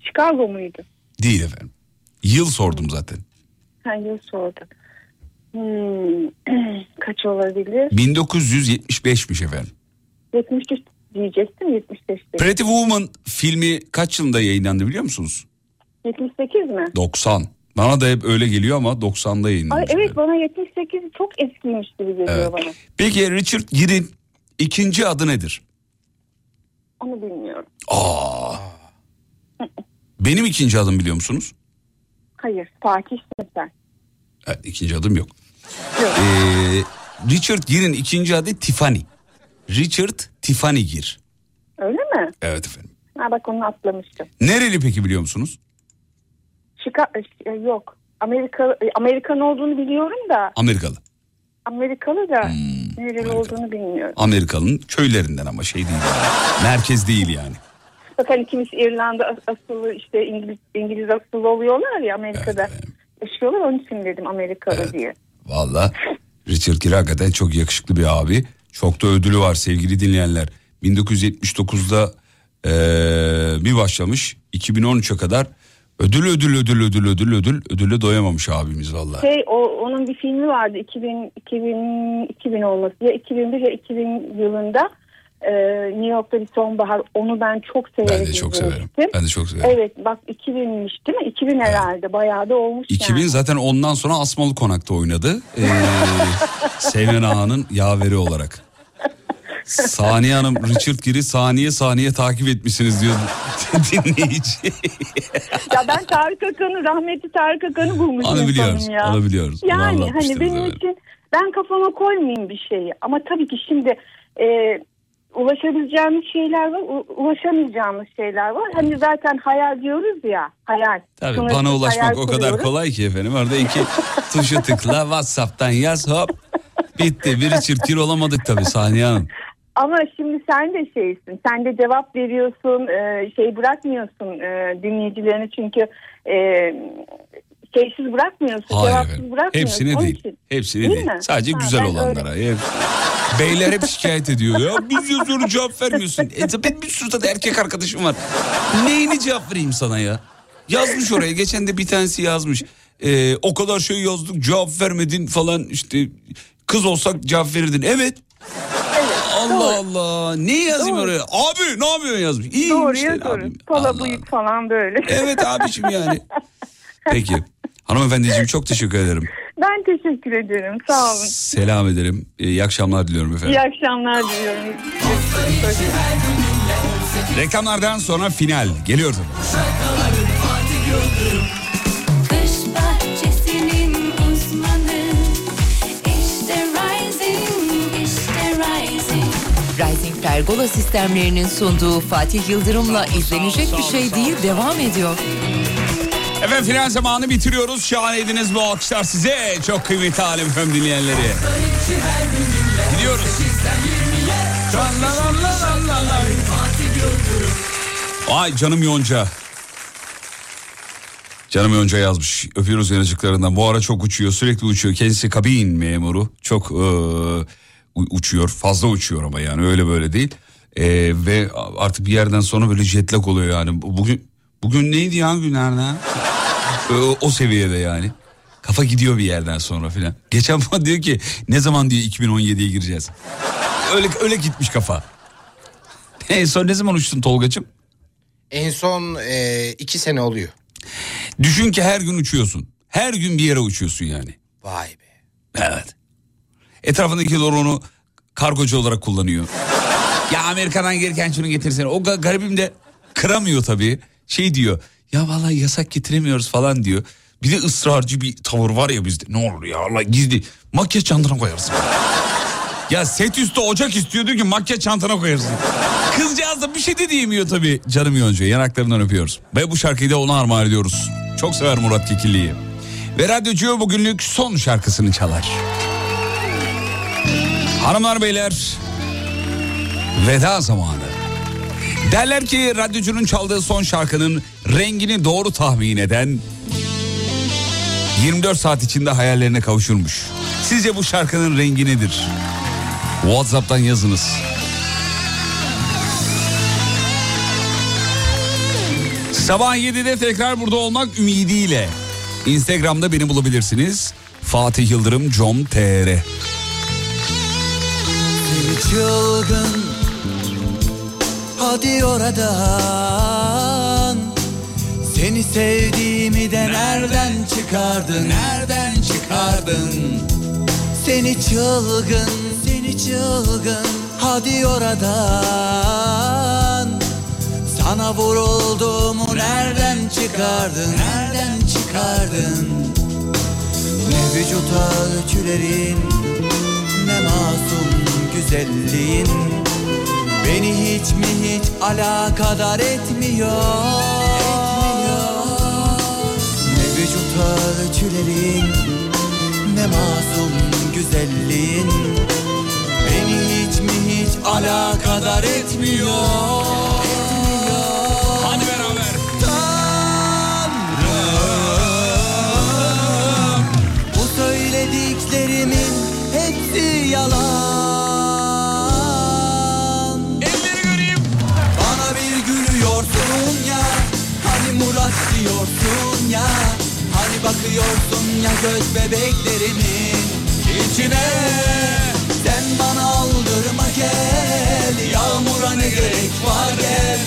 Chicago muydu? Değil efendim. Yıl sordum zaten. Ha yıl sordum. Hmm. *clears throat* Kaç olabilir? 1975'miş efendim. 73 diyecektim 75 değil. Pretty Woman filmi kaç yılında yayınlandı biliyor musunuz? 78 mi? 90. Bana da hep öyle geliyor ama 90'da Ay, yayınlandı. evet bana 78 çok eskiymiş gibi geliyor Evet. bana. Peki Richard Gere'in ikinci adı nedir? Onu bilmiyorum. Aa. Benim ikinci adım biliyor musunuz? Hayır Fatih Sezer. Evet, ikinci adım yok. Ee, Richard Gere'in ikinci adı Tiffany. Richard Tiffany Gere. Öyle mi? Evet efendim. Ha bak onu atlamıştım. Nereli peki biliyor musunuz? Şika e, yok. Amerika e, Amerikan olduğunu biliyorum da Amerikalı. Amerikalı da Hmm, nereli olduğunu bilmiyorum. Amerikalı'nın köylerinden ama şey değil. yani. Merkez değil yani. Bak hani kimisi İrlanda as- asıllı işte İngiliz İngiliz asıllı oluyorlar ya Amerika'da yaşıyorlar onun için dedim Amerikalı diye. Valla Richard Gere hakikaten çok yakışıklı bir abi. Çok da ödülü var sevgili dinleyenler. 1979'da eee, bir başlamış 2013'e kadar ödül ödül ödül ödül ödül ödül ödülle doyamamış abimiz valla. Şey o onun bir filmi vardı 2000 2000 2000 olması ya 2001 ya 2000 yılında e, New York'ta bir sonbahar onu ben çok severek Ben de çok severim. izlemiştim. Ben de çok severim. Evet bak 2000'miş değil mi? 2000 herhalde bayağı da olmuş 2000 yani. zaten ondan sonra Asmalı Konak'ta oynadı. Ee, *laughs* Seymen Ağa'nın yaveri olarak. Saniye Hanım Richard Gere'i saniye saniye takip etmişsiniz diyor *laughs* dinleyici. ya ben Tarık Akan'ı rahmetli Tarık Akan'ı bulmuş Onu biliyoruz, ya. onu biliyoruz. Yani hani benim evet. için ben kafama koymayayım bir şeyi. Ama tabii ki şimdi e, ulaşabileceğimiz şeyler var, u- ulaşamayacağımız şeyler var. Hani zaten hayal diyoruz ya, hayal. Tabii Sınırsız bana ulaşmak o kadar kuruyoruz. kolay ki efendim. Orada iki tuşu tıkla *laughs* WhatsApp'tan yaz hop bitti. Bir Richard Gere olamadık tabii Saniye Hanım. Ama şimdi sen de şeysin, sen de cevap veriyorsun, e, şey bırakmıyorsun e, dinleyicilerini çünkü e, şeysiz bırakmıyorsun, Hayır cevapsız efendim. bırakmıyorsun. Hepsine Onun değil. için. Hepsine Değil değil. mi? Sadece Ha, güzel olanlara. Hep- Beyler hep şikayet ediyor. Ya biz yazıyoruz cevap vermiyorsun. E, benim bir sürü de erkek arkadaşım var. Neyini cevap vereyim sana ya? Yazmış oraya. Geçen de bir tanesi yazmış. Ee, o kadar şey yazdık cevap vermedin falan işte. Kız olsak cevap verirdin. Evet. Allah Allah. Ne yazayım Doğru. oraya? Abi ne yapıyorsun yazmış. İyi Doğru işte yazıyoruz. abim. Pala bıyık falan böyle. Evet abiciğim yani. *laughs* Peki. Hanımefendiciğim çok teşekkür ederim. Ben teşekkür ederim. Sağ olun. Selam ederim. Ee, İyi akşamlar diliyorum efendim. İyi akşamlar diliyorum. Reklamlardan sonra final. Geliyor Rising Pergola sistemlerinin sunduğu Fatih Yıldırım'la izlenecek bir şey değil devam ediyor. Efendim final zamanı bitiriyoruz. Şahaneydiniz bu alkışlar size. Çok kıymetli alem efendim dinleyenleri. Gidiyoruz. Ay canım Yonca. Canım Yonca yazmış. Öpüyoruz yanıcıklarından. Bu ara çok uçuyor. Sürekli uçuyor. Kendisi kabin memuru. Çok e, u- uçuyor. Fazla uçuyor ama yani öyle böyle değil. E, ve artık bir yerden sonra böyle jet lag oluyor yani. Bugün bugün neydi ya günlerden? O, o seviyede yani. Kafa gidiyor bir yerden sonra filan. Geçen *laughs* bana diyor ki ne zaman diyor 2017'ye gireceğiz. Öyle öyle gitmiş kafa. *laughs* En son ne zaman uçtun Tolgacığım? En son e, iki sene oluyor. Düşün ki her gün uçuyorsun. Her gün bir yere uçuyorsun yani. Vay be. Evet. Etrafındakiler onu kargocu olarak kullanıyor. ya Amerika'dan gelirken şunu getirsene. O ga- garibim de kıramıyor tabii. Şey diyor. Ya vallahi yasak getiremiyoruz falan diyor. Bir de ısrarcı bir tavır var ya bizde. Ne olur ya Allah gizli. Makyaj çantana koyarsın. ya set üstü ocak istiyor diyor ki makyaj çantana koyarsın. Kızcağız da bir şey de diyemiyor tabii canım Yonca. Yanaklarından öpüyoruz. Ve bu şarkıyı da ona armağan ediyoruz. Çok sever Murat Kekilli'yi. Ve radyocu bugünlük son şarkısını çalar. Hanımlar beyler veda zamanı. Derler ki radyocunun çaldığı son şarkının rengini doğru tahmin eden 24 saat içinde hayallerine kavuşurmuş. Sizce bu şarkının rengi nedir? WhatsApp'tan yazınız. Sabah 7'de tekrar burada olmak ümidiyle. Instagram'da beni bulabilirsiniz. Fatih Yıldırım com.tr Seni çılgın Hadi oradan Seni sevdiğimi de nereden? çıkardın? Nereden çıkardın? Seni çılgın Seni çılgın. Hadi oradan. Sana vurulduğumu nereden çıkardın? Nereden çıkardın? Ne vücuta ölçülerin Ne masum güzelliğin. Beni hiç mi hiç alakadar etmiyor Ne vücut ölçülerin Ne masum güzelliğin. Beni hiç mi hiç alakadar etmiyor? Yalan bakıyorsun ya göz bebeklerimin içine Sen bana aldırma gel. Yağmura ne gerek var gel.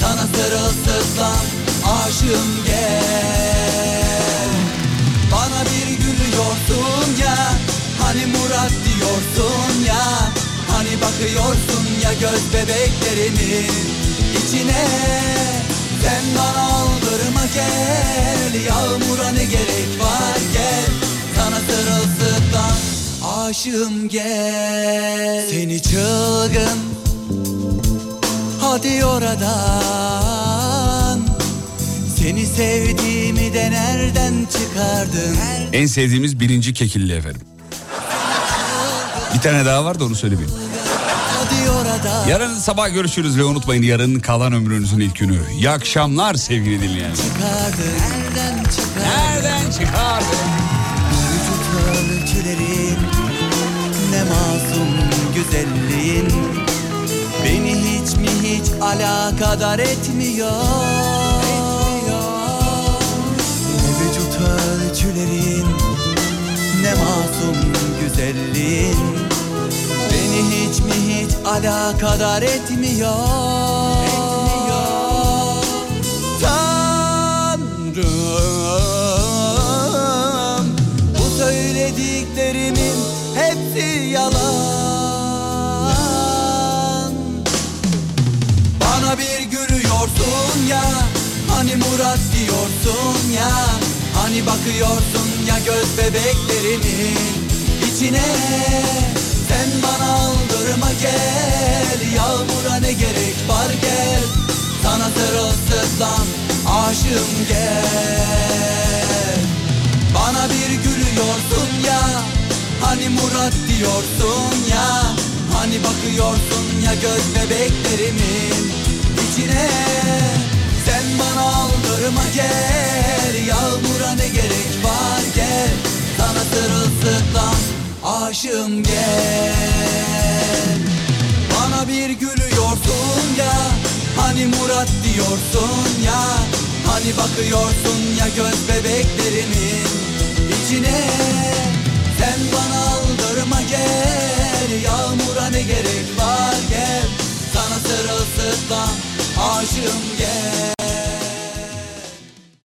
Sana sırılsıklam aşığım gel. Bana bir gülüyorsun ya Hani Murat diyorsun ya. Hani bakıyorsun ya göz bebeklerimin içine Sen bana aldırma gel Yağmura ne gerek var gel Sana sırılsıklam aşığım gel Seni çılgın Hadi oradan Seni sevdiğimi de nereden çıkardın En sevdiğimiz birinci kekilli efendim. Bir tane daha var da onu söylemeyeyim. Yarın sabah görüşürüz ve unutmayın yarın kalan ömrünüzün ilk günü. İyi akşamlar sevgili dinleyenler. çıkardın Nereden çıkardın Nereden çıkardın? Vücut ölçülerin Ne masum güzelliğin Beni hiç mi hiç alakadar etmiyor Ne vücut ölçülerin Ne masum güzelliğin Beni hiç mi hiç alakadar etmiyor. Tanrım Bu söylediklerimin hepsi yalan. Bana bir gülüyorsun ya Hani Murat diyorsun ya. Hani bakıyorsun ya göz bebeklerimin içine Sen bana aldırma gel Yağmura ne gerek var gel. Sana sırılsıklam aşığım gel. Bana bir gülüyorsun ya Hani Murat diyorsun ya. Hani bakıyorsun ya göz bebeklerimin içine. Sen bana aldırma gel Yağmura ne gerek var gel. Sana sırılsıklam aşığım gel. Bana bir gülüyorsun ya. Hani Murat diyorsun ya. Hani bakıyorsun ya göz bebeklerimin içine. Sen bana aldırma gel. Yağmura ne gerek var gel. Sana sırılsıklam aşığım gel